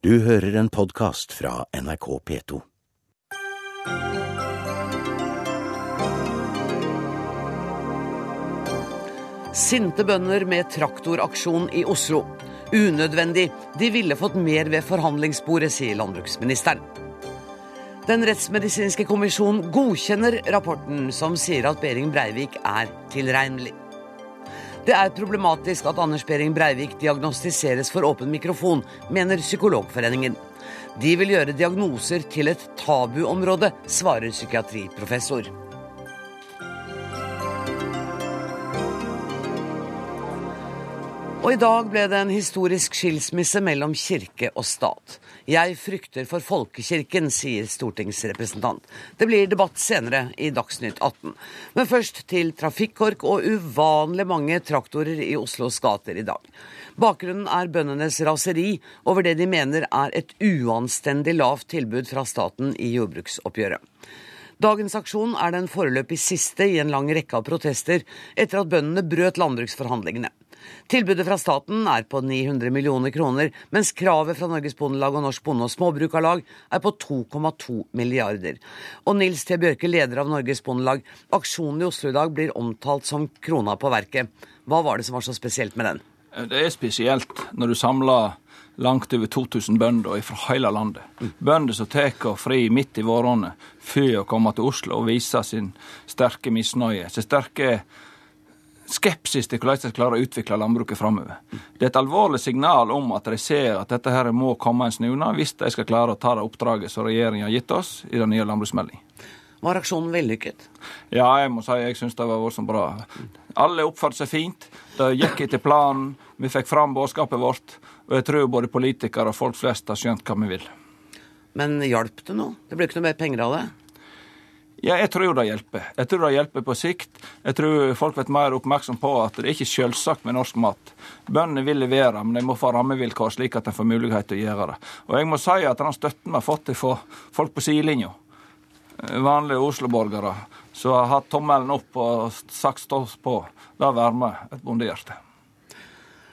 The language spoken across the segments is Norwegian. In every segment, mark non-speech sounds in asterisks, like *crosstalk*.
Du hører en podkast fra NRK P2. Sinte bønder med traktoraksjon i Oslo. Unødvendig. De ville fått mer ved forhandlingsbordet, sier landbruksministeren. Den rettsmedisinske kommisjon godkjenner rapporten som sier at Behring Breivik er tilregnelig. Det er problematisk at Anders Behring Breivik diagnostiseres for åpen mikrofon, mener Psykologforeningen. De vil gjøre diagnoser til et tabuområde, svarer psykiatriprofessor. Og i dag ble det en historisk skilsmisse mellom kirke og stat. Jeg frykter for folkekirken, sier stortingsrepresentant. Det blir debatt senere i Dagsnytt 18. Men først til trafikkork og uvanlig mange traktorer i Oslos gater i dag. Bakgrunnen er bøndenes raseri over det de mener er et uanstendig lavt tilbud fra staten i jordbruksoppgjøret. Dagens aksjon er den foreløpig siste i en lang rekke av protester etter at bøndene brøt landbruksforhandlingene. Tilbudet fra staten er på 900 millioner kroner, mens kravet fra Norges Bondelag og Norsk Bonde- og Småbrukarlag er på 2,2 milliarder. Og Nils T. Bjørke, leder av Norges Bondelag, aksjonen i Oslo i dag blir omtalt som krona på verket. Hva var det som var så spesielt med den? Det er spesielt når du samler langt over 2000 bønder fra hele landet. Bønder som tar fri midt i våronna for å komme til Oslo og vise sin sterke misnøye. Sin sterke skepsis til hvordan de klarer å utvikle landbruket framover. Det er et alvorlig signal om at de ser at dette her må komme en snuna hvis de skal klare å ta det oppdraget som regjeringa har gitt oss i den nye landbruksmeldingen. Var aksjonen vellykket? Ja, jeg må si jeg syns det var voldsomt bra. Alle oppførte seg fint. Det gikk etter planen. Vi fikk fram budskapet vårt. Og jeg tror både politikere og folk flest har skjønt hva vi vil. Men hjalp det noe? Det ble ikke noe mer penger av det? Ja, jeg tror det hjelper. Jeg tror det hjelper på sikt. Jeg tror folk blir mer oppmerksom på at det er ikke selvsagt med norsk mat. Bøndene vil levere, men de må få rammevilkår slik at de får mulighet til å gjøre det. Og jeg må si at den støtten vi har fått fra folk på sidelinja, vanlige Oslo-borgere, som har hatt tommelen opp og sagt stå på, det varmer et bondehjerte.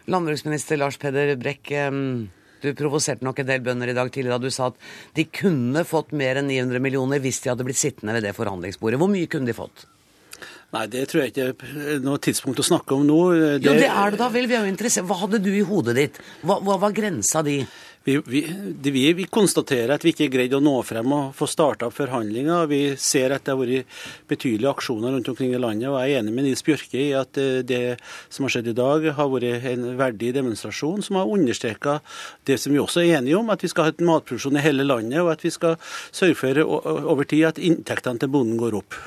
Landbruksminister Lars Peder Brekk, du provoserte nok en del bønder i dag tidlig da du sa at de kunne fått mer enn 900 millioner hvis de hadde blitt sittende ved det forhandlingsbordet. Hvor mye kunne de fått? Nei, det tror jeg ikke er noe tidspunkt å snakke om nå. Det... Jo, det er det da vel. Vi er jo interessert. Hva hadde du i hodet ditt? Hva, hva var grensa di? Vi, vi, vi, vi, konstaterer at vi ikke greide å nå frem og få starta forhandlinger. Vi ser at det har vært betydelige aksjoner rundt omkring i landet. og Jeg er enig med Nils Bjørke i at eh, det som har skjedd i dag, har vært en verdig demonstrasjon som har understreka det som vi også er enige om, at vi skal ha et matproduksjon i hele landet, og at vi skal sørge for over tid at inntektene til bonden går opp.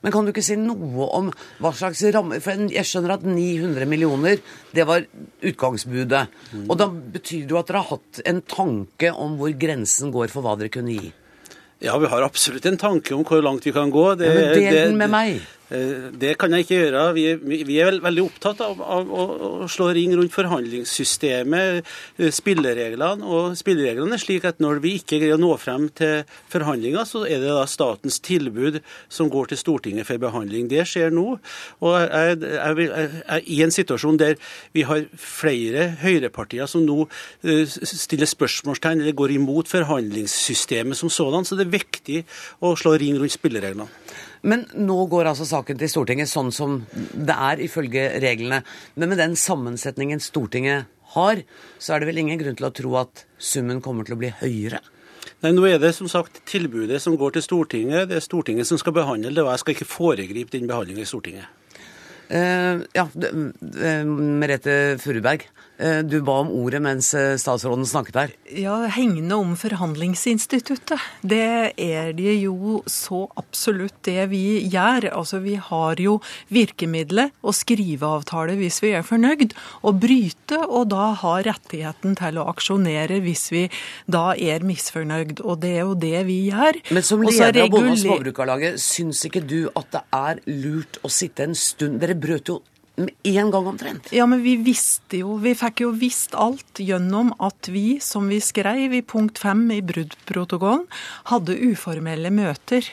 Men kan du ikke si noe om hva slags ramme For jeg skjønner at 900 millioner, det var utgangsbudet. Og da betyr det jo at dere har hatt en tanke om hvor grensen går for hva dere kunne gi? Ja, vi har absolutt en tanke om hvor langt vi kan gå. Det, ja, men del den med meg. Eh, det kan jeg ikke gjøre. Vi vi er veldig opptatt av, av, å slå ring rundt forhandlingssystemet, eh, spillereglene. Og spillereglene er slik at når vi ikke greier å nå frem til forhandlinger, så er det da statens tilbud som går til Stortinget for behandling. Det skjer nå. Og jeg, jeg, jeg, I en situasjon der vi har flere høyrepartier som nå uh, stiller spørsmålstegn eller går imot forhandlingssystemet som sådan, så det er viktig å slå ring rundt spillereglene. Men nå går altså saken til Stortinget sånn som det er ifølge reglene. Men med den sammensetningen Stortinget har, så er det vel ingen grunn til å tro at summen kommer til å bli høyere? Nei, Nå er det som sagt tilbudet som går til Stortinget. Det er Stortinget som skal behandle det, og jeg skal ikke foregripe den behandlingen i Stortinget. Uh, ja, uh, Merete Furuberg. Eh, du ba om ordet mens eh, statsråden snakket her. Ja, Hengende om forhandlingsinstituttet. Det er det jo så absolutt det vi gjør. Altså, Vi har jo virkemidlet å skrive avtale hvis vi er fornøyd, og bryte, og da ha rettigheten til å aksjonere hvis vi da er misfornøyd. Og det er jo det vi gjør. Men som leder av Bonde- og Småbrukarlaget, syns ikke du at det er lurt å sitte en stund Dere brøt jo med en gang omtrent. Ja, men vi visste jo, vi fikk jo visst alt gjennom at vi, som vi skrev i punkt fem i bruddprotokollen, hadde uformelle møter.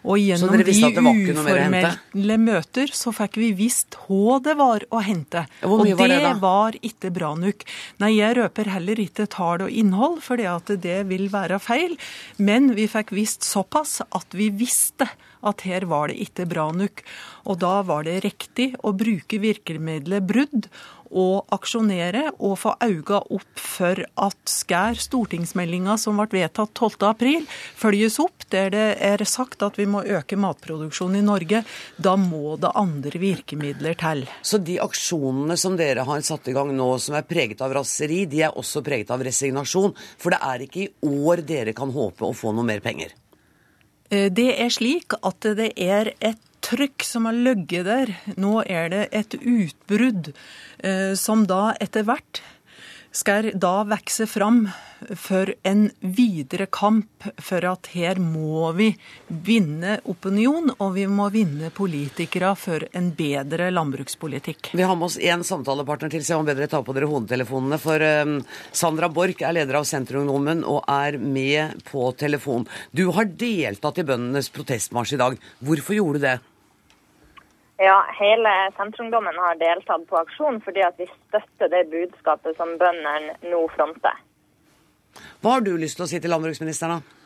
Og gjennom de var uformelle møter så fikk vi visst hva det var å hente. Hvor mye og var det det da? var ikke bra nok. Nei, jeg røper heller ikke tall og innhold, for det vil være feil. Men vi fikk visst såpass at vi visste at her var det ikke bra nok. Og da var det riktig å bruke virkemidlet brudd og aksjonere og få auga opp for at Skær, stortingsmeldinga som ble vedtatt 12. april, følges opp, der det er sagt at vi må øke matproduksjonen i Norge, da må det andre virkemidler til. Så de aksjonene som dere har satt i gang nå, som er preget av raseri, de er også preget av resignasjon? For det er ikke i år dere kan håpe å få noe mer penger? Eh, Det er slik at det er et trykk som har ligget der. Nå er det et utbrudd eh, som da etter hvert skal da vokse fram for en videre kamp for at her må vi vinne opinion, og vi må vinne politikere for en bedre landbrukspolitikk. Vi har med oss én samtalepartner til, så jeg må bedre ta på dere hodetelefonene. For eh, Sandra Borch er leder av Senterungdommen og er med på telefon. Du har deltatt i bøndenes protestmarsj i dag. Hvorfor gjorde du det? Ja, hele Senterungdommen har deltatt på aksjon fordi at vi støtter det budskapet som bøndene nå fronter. Hva har du lyst til å si til landbruksministeren, da?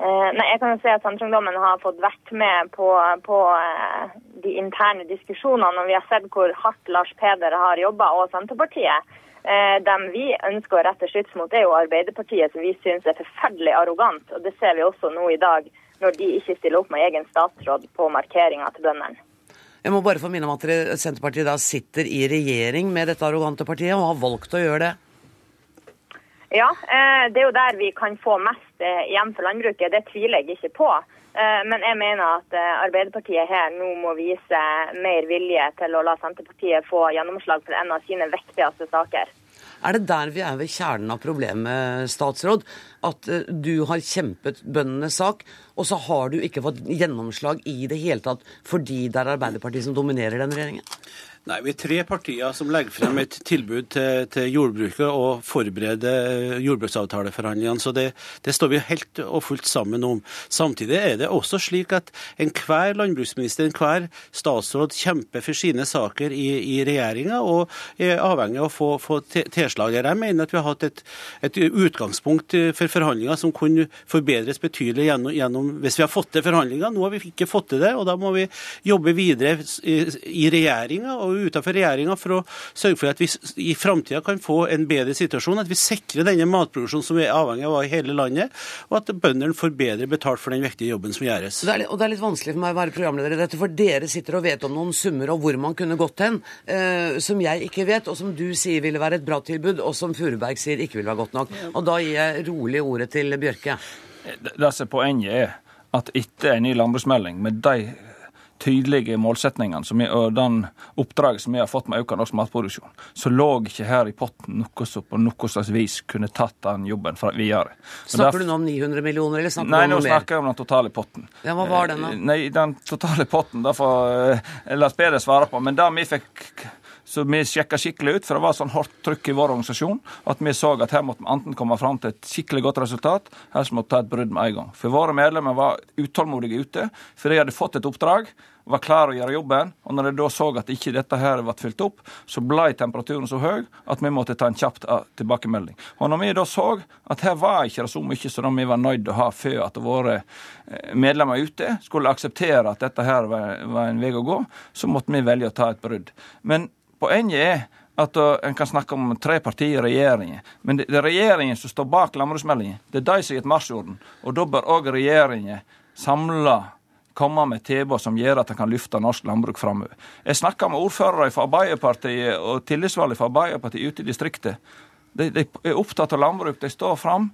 Eh, nei, jeg kan jo si at Senterungdommen har fått vært med på, på eh, de interne diskusjonene, og vi har sett hvor hardt Lars Peder har jobba, og Senterpartiet. Eh, dem vi ønsker å rette skyts mot, er jo Arbeiderpartiet, som vi syns er forferdelig arrogant. Og det ser vi også nå i dag, når de ikke stiller opp med egen statsråd på markeringa til bøndene. Jeg må bare få minne om at Senterpartiet da sitter i regjering med dette arrogante partiet, og har valgt å gjøre det. Ja, eh, det er jo der vi kan få mest eh, igjen for landbruket. Det tviler jeg ikke på. Eh, Men jeg mener at Arbeiderpartiet her nå må vise mer vilje til å la Senterpartiet få gjennomslag for en av sine viktigste saker. Er det der vi er ved kjernen av problemet, statsråd? At eh, du har kjempet bøndenes sak, og så har du ikke fått gjennomslag i det hele tatt fordi det er Arbeiderpartiet som dominerer den regjeringen? Nei, Vi er tre partier som legger frem et tilbud til, til jordbruket og forbereder jordbruksavtaleforhandlingene. Så det, det står vi helt og fullt sammen om. Samtidig er det også slik at enhver landbruksminister, enhver statsråd kjemper for sine saker i, i regjeringa og er avhengig av å få, få te- tilslag. Jeg mener at vi har hatt et, et utgangspunkt for forhandlinger som kunne forbedres betydelig gjennom, gjennom hvis vi har fått til forhandlinger. Nå har vi ikke fått til det, og da må vi jobbe videre i, i regjeringa og utenfor regjeringa for å sørge for at vi i framtida kan få en bedre situasjon, at vi sikrer denne matproduksjonen som vi er avhengig av i hele landet, og at bøndene får bedre betalt for den viktige jobben som gjøres. Det er, litt- og det er litt vanskelig for meg å være programleder i dette, for dere sitter og vet om noen summer og hvor man kunne gått hen, eh, som jeg ikke vet, og som du sier ville være et bra tilbud, og som Furuberg sier ikke vil være godt nok. Og da gir jeg rolig ordet til Bjørke. Det det som er poenget er at etter en ny landbruksmelding, med de tydelige målsetningene som er, og den oppdraget som vi har fått med øke norsk matproduksjon, så lå ikke her i potten noe som på noe slags vis kunne tatt den jobben videre. Og Snakker derfor- du nå om 900 millioner, eller snakker Nei, du nå om noe mer? snakker jeg om den totale potten. Ja, hva var den da? Eh, Nei, den totale potten, derfor eh, Lars Peder svare på. Men det vi fikk så vi sjekka skikkelig ut, for det var sånn hardt trykk i vår organisasjon at vi så at her måtte vi enten komme fram til et skikkelig godt resultat, eller så måtte vi ta et brudd med en gang. For våre medlemmer var utålmodige ute, for de hadde fått et oppdrag var klare å gjøre jobben. Og når de da så at ikke dette her ble fylt opp, så ble temperaturen så høy at vi måtte ta en kjapt eh, tilbakemelding. Og når vi da så at her var ikke det så mye som vi var nødt til å ha før at våre eh, medlemmer ute skulle akseptere at dette her var en vei å gå, så måtte vi velge å ta et brudd. Men poenget er at uh, En kan snakke om tre partier i regjeringen, men det er regjeringen som står bak landbruksmeldingen. Det er de som har gitt marsjorden. Og da bør òg regjeringen samla komme med tilbud som gjør at en kan løfte norsk landbruk framover. Jeg snakka med ordførere fra Arbeiderpartiet og tillitsvalgte fra Arbeiderpartiet ute i distriktet. De, de er opptatt av landbruk, de står fram,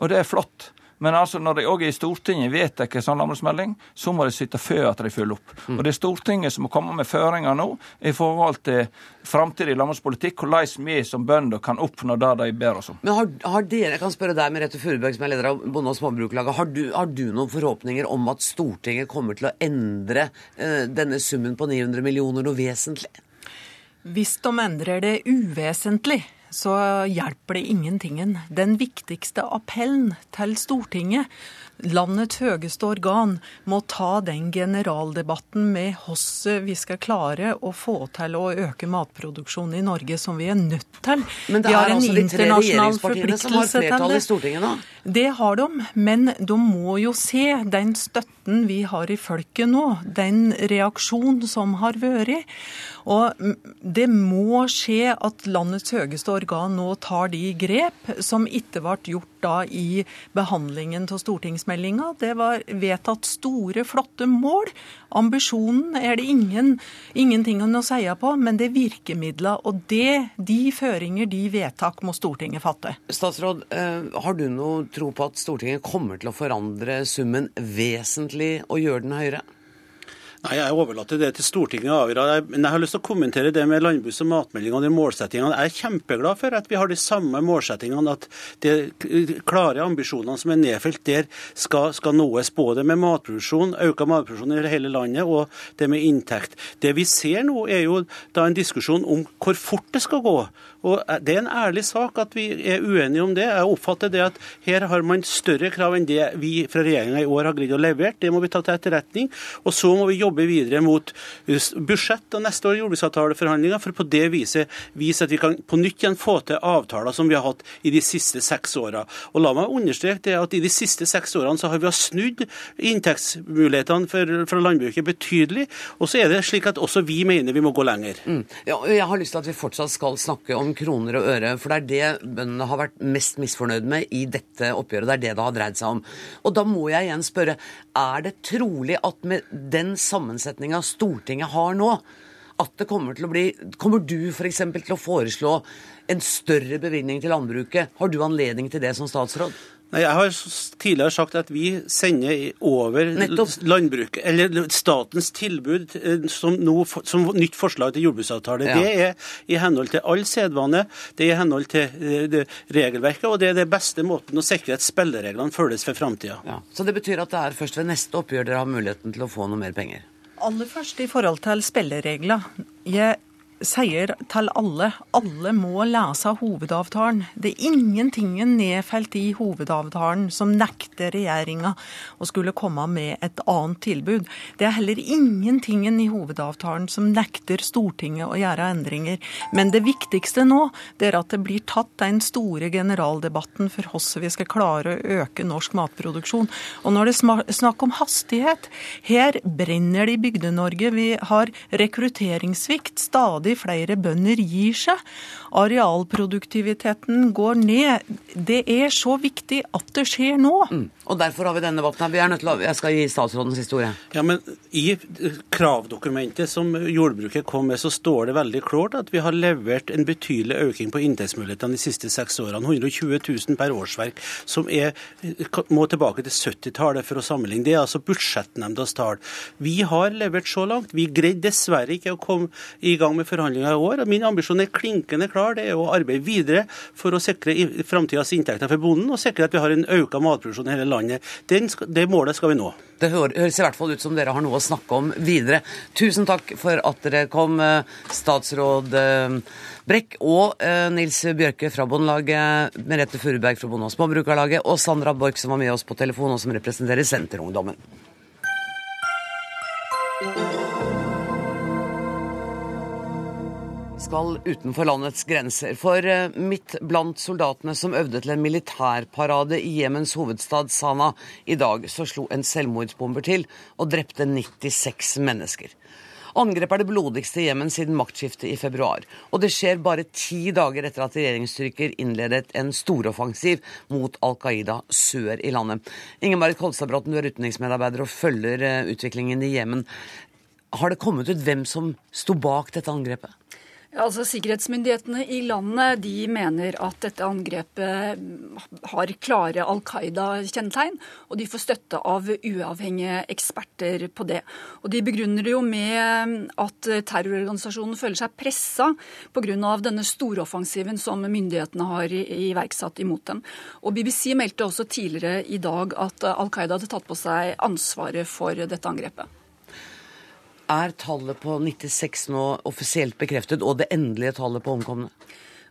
og det er flott. Men altså når de òg i Stortinget vedtar en sånn landbruksmelding, så må de sitte før at de følger opp. Og det er Stortinget som må komme med føringer nå i forhold til framtidig landbrukspolitikk, hvordan vi som bønder kan oppnå det de ber oss om. Men har, har dere, jeg kan spørre deg, Merete Furubøk, som er leder av Bonde- og småbruklaget. har, du- har du noen forhåpninger om at Stortinget kommer til å endre eh, denne summen på 900 millioner noe vesentlig? Hvis de endrer det uvesentlig, så hjelper det ingentingen. Den viktigste appellen til Stortinget landets høyeste organ må ta den generaldebatten med hvordan vi skal klare å få til å øke matproduksjonen i Norge, som vi er nødt til. Men det vi er altså de tre regjeringspartiene som har flertall i Stortinget nå? Det har de, men de må jo se den støtten vi har i folket nå, den reaksjonen som har vært. Og det må skje at landets høyeste organ nå tar de grep som ikke ble gjort da i behandlingen av stortingsmeldinga. Det var vedtatt store, flotte mål. Ambisjonen er det ingen, ingenting å si på, men det er virkemidler. Og det, de føringer, de vedtak, må Stortinget fatte. Statsråd, eh, har du noe tro på at Stortinget kommer til å forandre summen vesentlig og gjøre den høyere? Nei, Jeg overlater det til Stortinget å avgjøre. Men jeg har lyst til å kommentere det med landbruks- og matmeldinga og de målsettingene. Jeg er kjempeglad for at vi har de samme målsettingene, at de klare ambisjonene som er nedfelt der, skal, skal nås. Både med matproduksjon, økt matproduksjon i hele landet, og det med inntekt. Det vi ser nå, er jo da en diskusjon om hvor fort det skal gå. Og Det er en ærlig sak at vi er uenige om det. Jeg oppfatter det at her har man større krav enn det vi fra regjeringa i år har greid å levere. Det må vi ta til etterretning. Og så må vi jobbe jobbe videre mot budsjett og neste år jordbruksavtaleforhandlinger, for på det viset vise at vi kan på nytt igjen få til avtaler som vi har hatt i de siste seks åra. Og la meg understreke det at i de siste seks årene så har vi snudd inntektsmulighetene for, for landbruket betydelig. Og så er det slik at også vi mener vi må gå lenger. Mm. Ja, jeg har lyst til at vi fortsatt skal snakke om kroner og øre, for det er det bøndene har vært mest misfornøyd med i dette oppgjøret. Det er det det har dreid seg om. Og da må jeg igjen spørre, er det trolig at med den samme sammensetninga Stortinget har nå, at det kommer til å bli Kommer du f.eks. til å foreslå en større bevilgning til landbruket? Har du anledning til det som statsråd? Nei, Jeg har tidligere sagt at vi sender over landbruket eller statens tilbud eh, som, no, som nytt forslag til jordbruksavtale. Ja. Det er i henhold til all sedvane, det er i henhold til det, regelverket, og det er det beste måten å sikre at spillereglene følges for framtida. Ja. Så det betyr at det er først ved neste oppgjør dere har muligheten til å få noe mer penger? Aller først i forhold til spilleregler. Jeg sier til alle alle må lese hovedavtalen. Det er ingenting nedfelt i hovedavtalen som nekter regjeringa å skulle komme med et annet tilbud. Det er heller ingenting i hovedavtalen som nekter Stortinget å gjøre endringer. Men det viktigste nå det er at det blir tatt den store generaldebatten for hvordan vi skal klare å øke norsk matproduksjon. Og når det er snakk om hastighet, her brenner det i Bygde-Norge. Vi har rekrutteringssvikt. Stadig stadig flere bønder gir seg. Arealproduktiviteten går ned. Det er så viktig at det skjer nå. Mm. Og derfor har vi denne debatten. Vi er nødt til å, Jeg skal gi statsrådens historie. Ja, men I kravdokumentet som jordbruket kom med, så står det veldig klart at vi har levert en betydelig økning på inntektsmulighetene de siste seks årene. 120 000 per årsverk, som er, må tilbake til 70-tallet for å sammenligne. Det er altså budsjettnemndas tall. Vi har levert så langt. Vi greide dessverre ikke å komme i gang med forhandlinger i år. Min ambisjon er klinkende klar. Det er å arbeide videre for å sikre framtidas inntekter for bonden, og sikre at vi har en økt matproduksjon i hele landet. Den, det målet skal vi nå. Det høres i hvert fall ut som dere har noe å snakke om videre. Tusen takk for at dere kom, eh, statsråd eh, Brekk og eh, Nils Bjørke fra Bondelaget, Merete Furuberg fra Bonde- og Småbrukarlaget og Sandra Borch som var med oss på telefon, og som representerer Senterungdommen. Skal utenfor landets grenser. For eh, midt blant soldatene som øvde til en militærparade i Jemens hovedstad Sana i dag, så slo en selvmordsbomber til og drepte 96 mennesker. Angrepet er det blodigste i Jemen siden maktskiftet i februar. Og det skjer bare ti dager etter at regjeringsstyrker innledet en storoffensiv mot Al Qaida sør i landet. Inger-Marit Kolstadbråten, du er utenriksmedarbeider og følger eh, utviklingen i Jemen. Har det kommet ut hvem som sto bak dette angrepet? Altså, Sikkerhetsmyndighetene i landet de mener at dette angrepet har klare Al Qaida-kjennetegn, og de får støtte av uavhengige eksperter på det. Og De begrunner det jo med at terrororganisasjonen føler seg pressa pga. denne storoffensiven som myndighetene har iverksatt imot dem. Og BBC meldte også tidligere i dag at Al Qaida hadde tatt på seg ansvaret for dette angrepet. Er tallet på 96 nå offisielt bekreftet, og det endelige tallet på omkomne?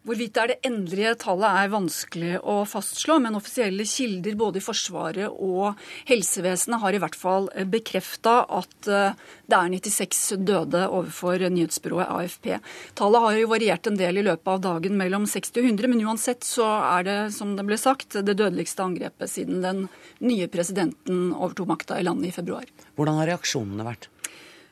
Hvorvidt det er det endelige tallet er vanskelig å fastslå, men offisielle kilder både i Forsvaret og helsevesenet har i hvert fall bekrefta at eh, det er 96 døde overfor nyhetsbyrået AFP. Tallet har jo variert en del i løpet av dagen mellom 60 og 100, men uansett så er det, som det ble sagt, det dødeligste angrepet siden den nye presidenten overtok makta i landet i februar. Hvordan har reaksjonene vært?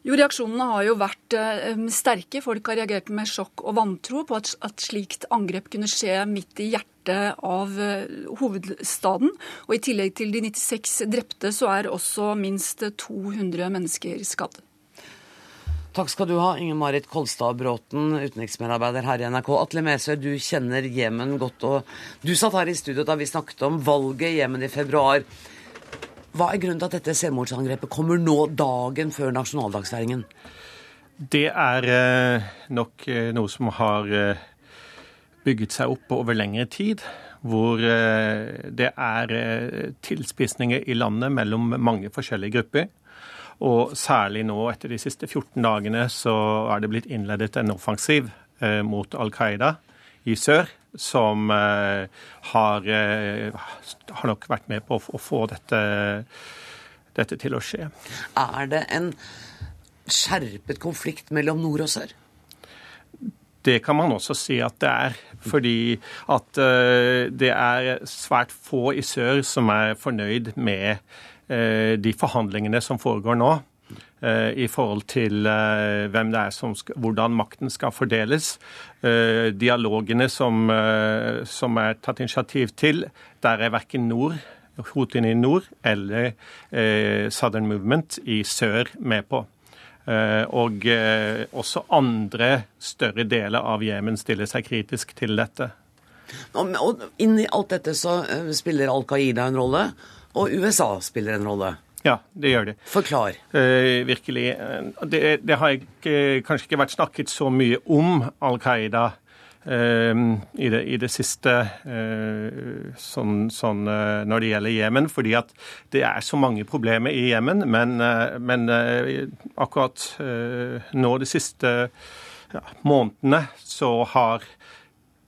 Jo, Reaksjonene har jo vært eh, sterke. Folk har reagert med sjokk og vantro på at, at slikt angrep kunne skje midt i hjertet av eh, hovedstaden. Og I tillegg til de 96 drepte, så er også minst 200 mennesker skadd. Takk skal du ha, Inger Marit Kolstad Bråten, utenriksmedarbeider her i NRK. Atle Mesøy, du kjenner Jemen godt, og du satt her i studio da vi snakket om valget i Jemen i februar. Hva er grunnen til at dette selvmordsangrepet kommer nå, dagen før nasjonaldagsfeiringen? Det er eh, nok eh, noe som har eh, bygget seg opp over lengre tid. Hvor det er tilspisninger i landet mellom mange forskjellige grupper. Og særlig nå, etter de siste 14 dagene, så er det blitt innledet en offensiv mot Al Qaida i sør som eh, har, eh, har, nok vært med på å få dette, dette til å skje. Er det en skjerpet konflikt mellom nord og sør? Det kan man også si at det er. Fordi at uh, det er svært få i sør som er fornøyd med de forhandlingene som foregår nå. Eh, i forhold til eh, hvem det er som hvordan makten skal fordeles. Eh, dialogene som, som er tatt initiativ til, der er verken nord Putin i nord eller Southern Movement i sør med på. Og også andre større deler av Jemen stiller seg kritisk til dette. Og Inni alt dette så spiller Al Qaida en rolle, og USA spiller en rolle. Ja, det gjør det. Forklar. Eh, virkelig. Det, det har ikke, kanskje ikke vært snakket så mye om Al Qaida eh, i, det, i, det, siste eh, sånn, sånn, eh, når det gjelder Jemen, fordi at det er så mange problemer i Jemen. Men, eh, men eh, akkurat nå de siste ja, månedene så har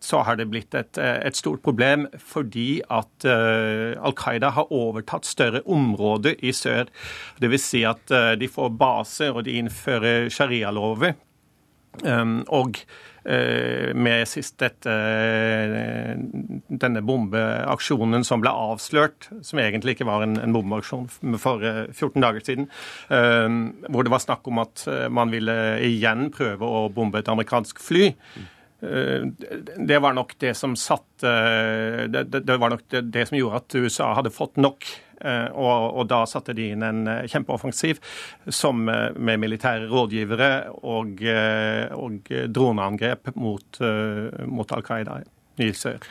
så har det blitt et, et stort problem fordi at uh, Al Qaida har overtatt større områder i sør. Dvs. Si at uh, de får baser og de innfører sharialover. Um, og uh, med sist dette, denne bombeaksjonen som ble avslørt, som egentlig ikke var en, en bombeaksjon for 14 dager siden, hvor det var snakk om at man ville igjen prøve å bombe et amerikansk fly. Eh, det var nok det som satt eh, det, var nok det, som gjorde at USA hadde fått nok. Eh, og, og da satte de inn en kjempeoffensiv som med militære rådgivere og, og droneangrep mot, mot Al Qaida i sør.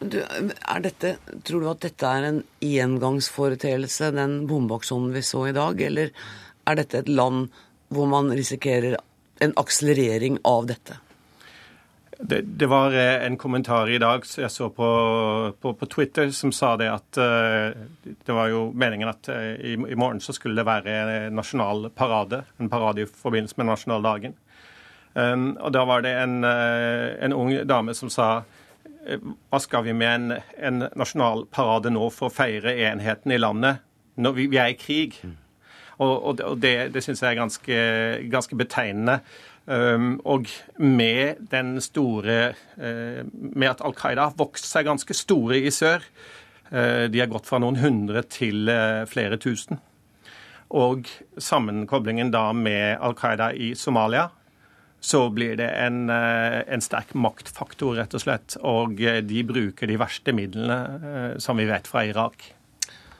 Du, dette, tror du at dette er en engangsforeteelse, den bombeaksjonen vi så i dag, eller er dette et land hvor man risikerer en akselerering av dette? Det, det, var eh, en kommentar i dag som jeg så på, på, på, Twitter, som sa det at uh, det var jo meningen at uh, i, i, morgen så skulle det være en nasjonal parade. En parade i forbindelse med nasjonaldagen. Um, og da var det en, en, ung dame som sa hva skal vi med en, en nasjonal parade nå for å feire enheten i landet når vi, vi er i krig? Mm. Og, og det, det syns jeg er ganske, ganske betegnende. Um, og med den store uh, Med at Al Qaida har vokst seg ganske store i sør. Uh, de har gått fra noen hundre til uh, flere tusen. Og sammenkoblingen da med Al Qaida i Somalia, så blir det en, en, sterk maktfaktor, rett og slett. Og de bruker de verste midlene som vi vet fra Irak.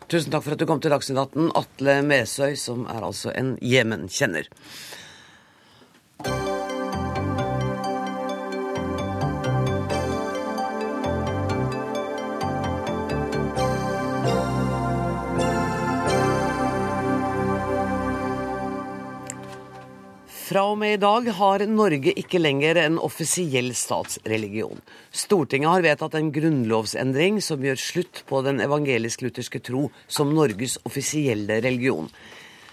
Tusen takk for at du kom til Dagsnytt 18, Atle Mesøy, som er altså en Jemen-kjenner. Fra og med i dag har Norge ikke lenger en offisiell statsreligion. Stortinget har vedtatt en grunnlovsendring som gjør slutt på den evangelisk-lutherske tro som Norges offisielle religion.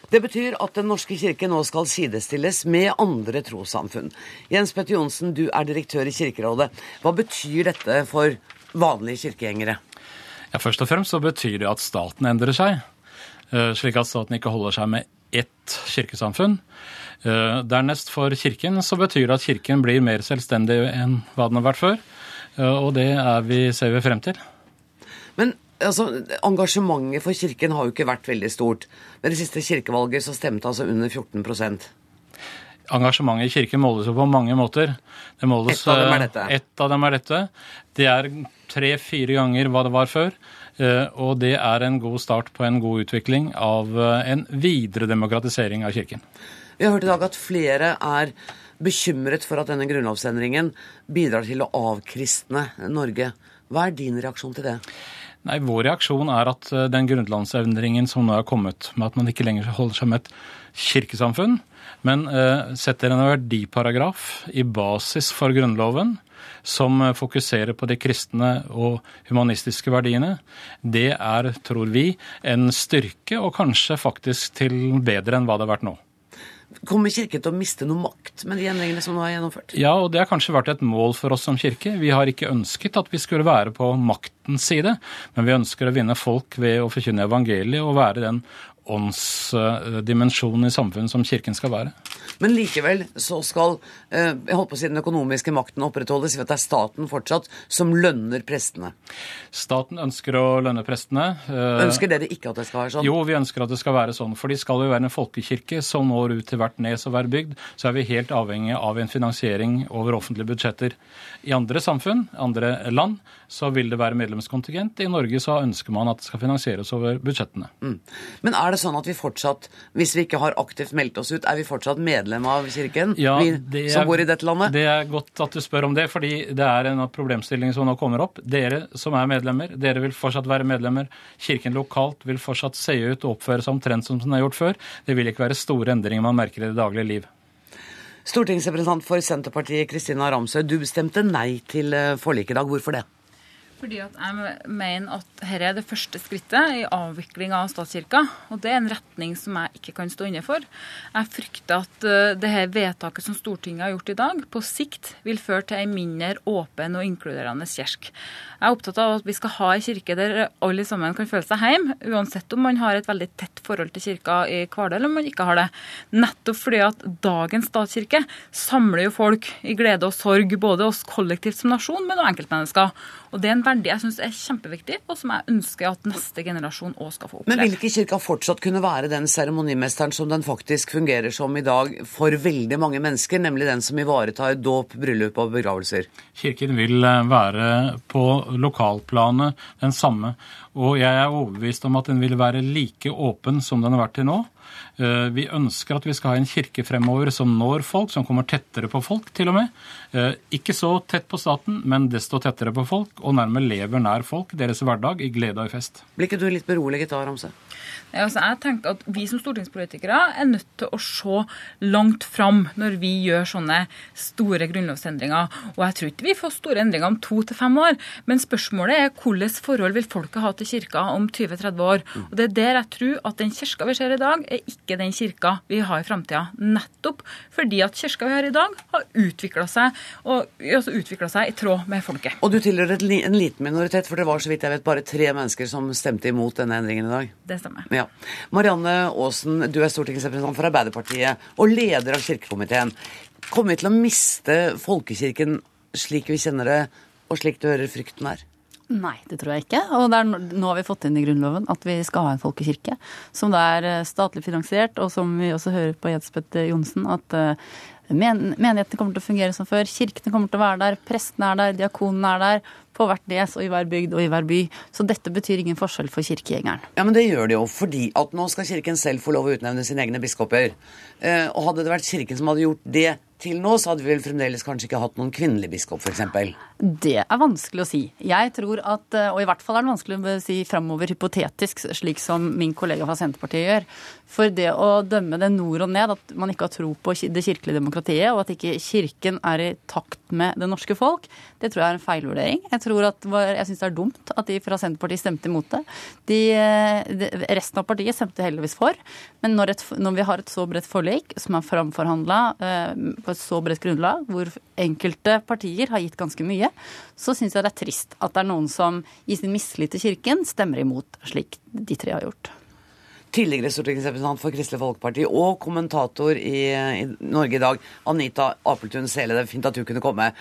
Det betyr at Den norske kirke nå skal sidestilles med andre trossamfunn. Jens Petter Johnsen, du er direktør i Kirkerådet. Hva betyr dette for vanlige kirkegjengere? Ja, først og fremst så betyr det at staten endrer seg, eh, slik at staten ikke holder seg med ett kirkesamfunn. Eh, dernest for Kirken så betyr det at Kirken blir mer selvstendig enn hva den har vært før. Eh, og det er vi, ser vi frem til. Men altså, engasjementet for Kirken har jo ikke vært veldig stort. Ved det siste kirkevalget så stemte altså under 14% Engasjementet i Kirken måles jo på mange måter. Måles, ett av dem er dette. Ett av dem er dette. Det er tre-fire ganger hva det var før. Eh, og det er en god start på en god utvikling av eh, en videre demokratisering av Kirken. Vi har hørt i dag at flere er bekymret for at denne grunnlovsendringen bidrar til å avkristne Norge. Hva er din reaksjon til det? Nei, Vår reaksjon er at eh, den grunnlovsendringen som nå er kommet, med at man ikke lenger holder seg med et kirkesamfunn, men uh, setter en verdiparagraf i basis for Grunnloven, som fokuserer på de kristne og humanistiske verdiene, det er, tror vi, en styrke, og kanskje faktisk til bedre enn hva det har vært nå. Kommer Kirken til å miste noe makt med de endringene som nå er gjennomført? Ja, og det har kanskje vært et mål for oss som kirke. Vi har ikke ønsket at vi skulle være på maktens side, men vi ønsker å vinne folk ved å forkynne evangeliet og være den åndsdimensjonen i samfunnet som Kirken skal være. Men likevel så skal eh, jeg holdt på å si den økonomiske makten opprettholdes ved at det er staten fortsatt som lønner prestene. Staten ønsker å lønne prestene. Eh, ønsker dere ikke at det skal være sånn? Jo, vi ønsker at det skal være sånn. For de skal jo være en folkekirke som når ut til hvert nes og hver bygd. Så er vi helt avhengig av en finansiering over offentlige budsjetter. I andre samfunn, andre land, så vil det være medlemskontingent. I Norge så ønsker man at det skal finansieres over budsjettene. Mm. Men er det sånn at vi fortsatt, hvis vi ikke har aktivt meldt oss ut, er vi fortsatt medlem av Kirken? Ja, vi er, som bor i dette landet? Det er godt at du spør om det, fordi det er en problemstilling som nå kommer opp. Dere som er medlemmer, dere vil fortsatt være medlemmer. Kirken lokalt vil fortsatt se ut og oppføre seg omtrent som den har gjort før. Det vil ikke være store endringer man merker i det daglige liv. Stortingsrepresentant for Senterpartiet Kristina Ramsøy, du bestemte nei til eh, forliket i dag. Hvorfor det? Fordi at jeg mener at dette er det første skrittet i avviklinga av statskirka. Og det er en retning som jeg ikke kan stå inne for. Jeg frykter at uh, det her vedtaket som Stortinget har gjort i dag, på sikt vil føre til en mindre åpen og inkluderende kirke. Jeg er opptatt av at vi skal ha en kirke der alle sammen kan føle seg hjemme, uansett om man har et veldig tett forhold til kirka i hverdag eller om man ikke har det. Nettopp fordi at dagens statskirke samler jo folk i glede og sorg, både oss kollektivt som nasjon, men også enkeltmennesker. Og det er en verdi jeg syns er kjempeviktig, og som jeg ønsker at neste generasjon òg skal få oppleve. Men vil ikke kirka fortsatt kunne være den seremonimesteren som den faktisk fungerer som i dag for veldig mange mennesker, nemlig den som ivaretar dåp, bryllup og begravelser? Kirken vil eh, være på lokalplanet den samme. Og jeg er overbevist om at den vil være like åpen som den har vært til nå. Eh, vi ønsker at vi skal ha en kirke fremover som når folk, som kommer tettere på folk, til og med. Eh, ikke så tett på staten, men desto tettere på folk, og nærmere lever nær folk, deres hverdag, i glede og i fest. Blir ikke du litt beroliget da, Ramse? Altså, jeg tenker at Vi som stortingspolitikere er nødt til å se langt fram når vi gjør sånne store grunnlovsendringer. Og Jeg tror ikke vi får store endringer om to til fem år, men spørsmålet er hvilket forhold vil folket ha til kirka om 20-30 år. Og Det er der jeg tror at den kirka vi ser i dag, er ikke den kirka vi har i framtida. Nettopp fordi at kirka vi har i dag, har utvikla seg, og, altså seg i tråd med folket. Og du tilhører en liten minoritet, for det var så vidt jeg vet bare tre mennesker som stemte imot denne endringen i dag. Det stemmer. Ja. Marianne Aasen, du er stortingsrepresentant for Arbeiderpartiet og leder av kirkekomiteen. Kommer vi til å miste folkekirken slik vi kjenner det, og slik du hører frykten er? Nei, det tror jeg ikke. Og er, nå har vi fått inn i Grunnloven at vi skal ha en folkekirke. Som det er eh, statlig finansiert, og som vi også hører på Jens Petter Johnsen, at uh, men, menighetene kommer til å fungere som før. Kirkene kommer til å være der, prestene er der, diakonene er der på hvert nes og i hver bygd og i hver by. Så dette betyr ingen forskjell for kirkegjengeren. Ja, Men det gjør det jo, fordi at nå skal Kirken selv få lov å utnevne sine egne biskoper. Eh, og hadde det vært Kirken som hadde gjort det til nå, så hadde vi vel fremdeles kanskje ikke hatt noen kvinnelig biskop, f.eks. Det er vanskelig å si. Jeg tror at, eh, og i hvert fall er det vanskelig å si framover hypotetisk, slik som min kollega fra Senterpartiet gjør. For det å dømme det nord og ned, at man ikke har tro på det kirkelige demokratiet, og at ikke Kirken er i takt med det norske folk, det tror jeg er en feilvurdering. Jeg tror at, jeg syns det er dumt at de fra Senterpartiet stemte imot det. De, de, resten av partiet stemte heldigvis for. Men når, et, når vi har et så bredt forlik, som er framforhandla eh, på et så bredt grunnlag, hvor enkelte partier har gitt ganske mye, så syns jeg det er trist at det er noen som i sin mistillit til Kirken stemmer imot, slik de tre har gjort tidligere stortingsrepresentant for Kristelig Folkeparti og kommentator i, i Norge i dag, Anita Apeltun Sele. Det er fint at du kunne komme.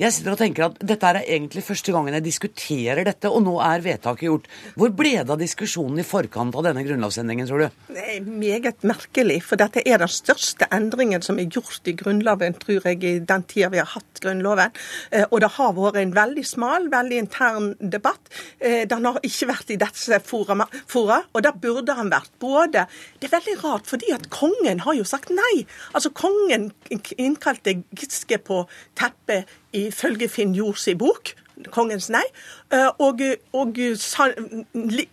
Jeg sitter og tenker at dette er egentlig første gangen jeg diskuterer dette, og nå er vedtaket gjort. Hvor ble det av diskusjonen i forkant av denne grunnlovsendringen, tror du? Det er meget merkelig, for dette er den største endringen som er gjort i Grunnloven, tror jeg, i den tida vi har hatt Grunnloven. Eh, og det har vært en veldig smal, veldig intern debatt. Eh, den har ikke vært i dette fora, og det burde han vært. Både Det er veldig rart, fordi at kongen har jo sagt nei. Altså, kongen innkalte Giske på teppet ifølge Finn Jords bok. Kongens nei. Eh, og, og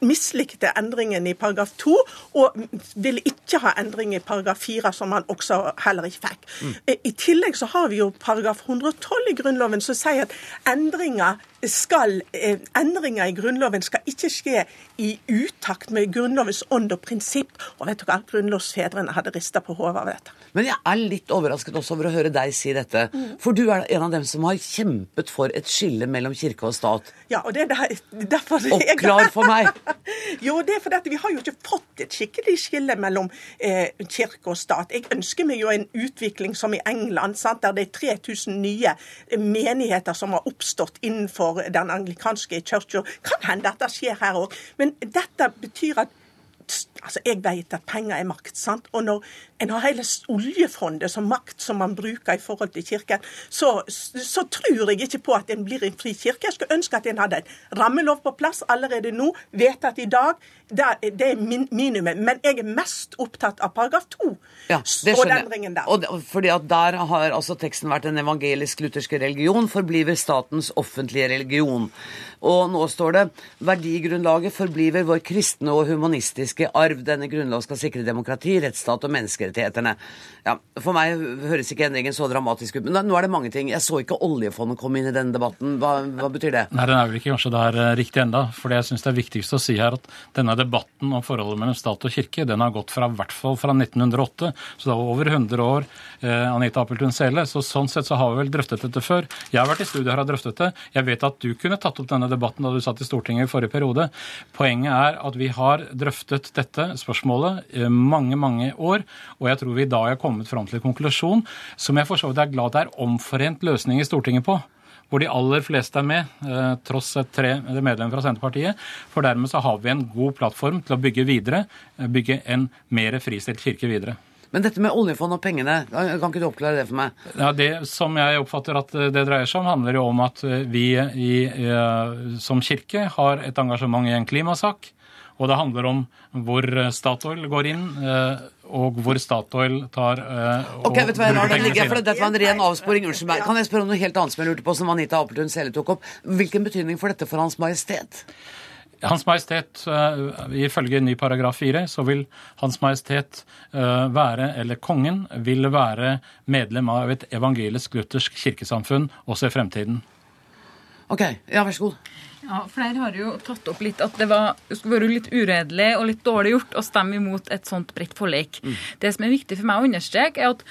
mislikte endringen i paragraf 2, og ville ikke ha endring i paragraf 4, som han også heller ikke fikk. Mm. Eh, I tillegg så har vi jo paragraf 112 i Grunnloven som sier at endringer, skal, eh, endringer i Grunnloven skal ikke skje i utakt med Grunnlovens ånd og prinsipp. Og vet du hva, grunnlovsfedrene hadde rista på hodet av dette. Men jeg er litt overrasket også over å høre deg si dette. Mm. For du er en av dem som har kjempet for et skille mellom kirke og stat. Ja, og det er derfor Oppklar for meg. *laughs* jo, det er fordi vi har jo ikke fått et skikkelig skille mellom eh, kirke og stat. Jeg ønsker meg jo en utvikling som i England, sant, der det er 3000 nye menigheter som har oppstått innenfor den anglikanske kirka. Kan hende dette skjer her òg. Men dette betyr at altså Jeg vet at penger er makt. sant? Og når en har hele oljefondet som makt som man bruker i forhold til Kirken, så, så tror jeg ikke på at en blir en fri kirke. Jeg skulle ønske at en hadde en rammelov på plass allerede nå, vedtatt i dag. Det, det er min, minimum. Men jeg er mest opptatt av paragraf 2 ja, og den ringen der. Og, fordi at der har altså teksten vært en evangelisk-lutherske religion forbliver statens offentlige religion. Og nå står det verdigrunnlaget forbliver vår kristne og humanistiske arv. Denne grunnlov skal sikre demokrati, rettsstat og menneskerettighetene. Ja, For meg høres ikke endringen så dramatisk ut. Men nå er det mange ting. Jeg så ikke oljefondet komme inn i denne debatten. Hva, hva betyr det? Nei, Den er vel ikke kanskje der eh, riktig enda, For jeg syns det er viktigst å si her, at denne debatten om forholdet mellom stat og kirke, den har gått fra hvert fall fra 1908, så det var over 100 år. Eh, Anita Appeltun Sele. Så sånn sett så har vi vel drøftet dette før. Jeg har vært i studio her og drøftet det. Jeg vet at du kunne tatt opp denne debatten da du satt i Stortinget i forrige periode. Poenget er at vi har drøftet dette spørsmålet mange, mange år, og jeg tror vi da har kommet fram til en konklusjon som jeg for så vidt er glad det er omforent løsning i Stortinget på hvor de aller fleste er med, eh, tross tre medlemmer fra Senterpartiet. For dermed så har vi en god plattform til å bygge videre, eh, bygge en mer fristilt kirke videre. Men dette med oljefond og pengene, kan ikke du oppklare det for meg? Ja, Det som jeg oppfatter at det dreier seg om, handler jo om at vi i, som kirke har et engasjement i en klimasak. Og det handler om hvor Statoil går inn, eh, og hvor Statoil tar eh, Ok, vet du hva jeg lar den ligge, for Dette var en ren avsporing. Unnskyld meg. Kan jeg spørre om noe helt annet som jeg lurte på, som Anita Apeltun Sele tok opp? Hvilken betydning får dette for Hans Majestet? Hans Majestet, ifølge ny paragraf 4, så vil Hans Majestet være, eller kongen, vil være medlem av et evangelisk-luthersk kirkesamfunn også i fremtiden. Ok, ja, vær så god. Ja, Flere har jo tatt opp litt at det var, skulle være litt uredelig og litt dårlig gjort å stemme imot et sånt bredt forlik. Mm. Det som er viktig for meg å understreke, er at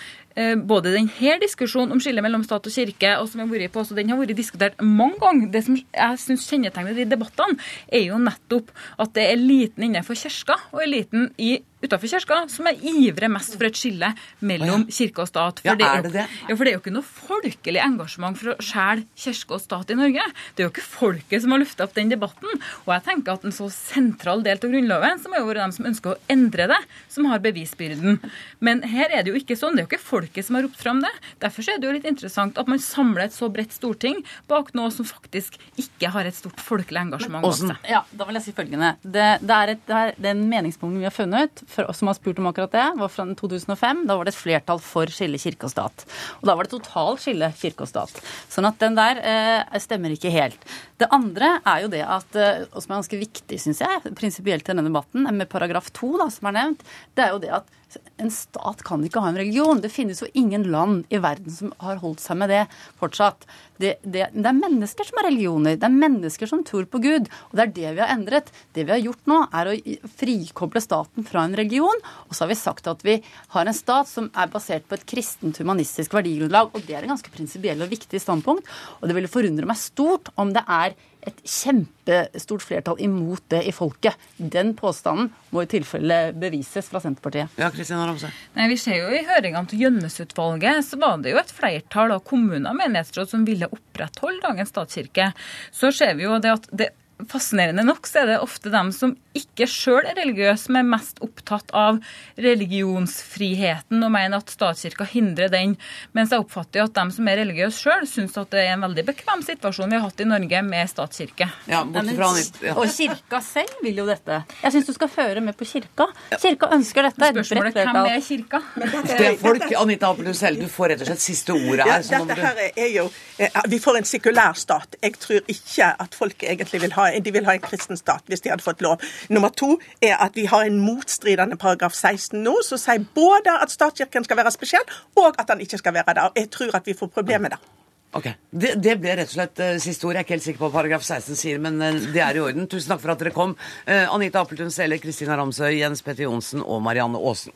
både denne diskusjonen om skillet mellom stat og kirke, og som jeg har vært på, også, den har vært diskutert mange ganger. Det som jeg syns kjennetegner de debattene, er jo nettopp at det er eliten innenfor kirka og eliten i utenfor kirka som er ivrer mest for et skille mellom kirke og stat. For ja, er det det? Ja, for det er jo ikke noe folkelig engasjement for å skjære kirke og stat i Norge. Det er jo ikke folket som har lufta opp den debatten. Og jeg tenker at en så sentral del av Grunnloven, som er jo dem som ønsker å endre det, som har bevisbyrden. Men her er det jo ikke sånn. Det er jo ikke folk folket som har ropt fram det. Derfor er det jo litt interessant at man samler et så bredt storting bak noe som faktisk ikke har et stort folkelig engasjement Men. Ja, da vil jeg si følgende. Det, det er et, det er, den meningsmålingen vi har funnet, for oss som har spurt om akkurat det, var fra 2005. Da var det et flertall for skille kirke og stat. Og da var det totalt skille kirke og stat. Sånn at den der eh, stemmer ikke helt. Det andre er jo det at, eh, og som er ganske viktig, syns jeg, prinsipielt i denne debatten, med paragraf to, da, som er nevnt, det er jo det at en stat kan ikke ha en religion. Det finnes jo ingen land i verden som har holdt seg med det fortsatt. Det, det, det, er mennesker som har religioner. Det er mennesker som tror på Gud. Og det er det vi har endret. Det vi har gjort nå, er å frikoble staten fra en religion. Og så har vi sagt at vi har en stat som er basert på et kristent, humanistisk verdigrunnlag. Og det er en ganske prinsipiell og viktig standpunkt. Og det ville forundre meg stort om det er et kjempestort flertall imot det i folket. Den påstanden må i tilfelle bevises fra Senterpartiet. Ja, Kristina Ramse. Nei, Vi ser jo i høringene til Gjønnes-utvalget så var det jo et flertall av kommuner og menighetsråd som ville opprettholde dagens statskirke. Så ser vi jo det at det fascinerende nok så er det ofte dem som ikke sjøl er religiøse, som er mest opptatt av religionsfriheten og mener at statskirka hindrer den. Mens jeg oppfatter jo at dem som er religiøse sjøl, syns at det er en veldig bekvem situasjon vi har hatt i Norge med statskirke. Ja, fra, ja. Og kirka selv vil jo dette. Jeg syns du skal føre med på kirka. Kirka ønsker dette. Spørsmålet hvem er kirka? Det er folk, Anita Appelhus Helle, du får rett og slett siste ordet her. Ja, dette her er jo, eh, Vi får en sekulær stat. Jeg tror ikke at folk egentlig vil ha, de vil ha en kristen stat hvis de hadde fått lov. Nummer to er at vi har en motstridende paragraf 16 nå, som sier både at statskirken skal være spesiell, og at den ikke skal være der. Jeg tror at vi får problemer der. Ok, det, det, ble rett og slett uh, siste ord. Jeg er ikke helt sikker på hva paragraf 16 sier, men uh, det er i orden. Tusen takk for at dere kom. Uh, Anita Appeltun Sele, Kristina Ramsøy, Jens Petter Johnsen og Marianne Aasen.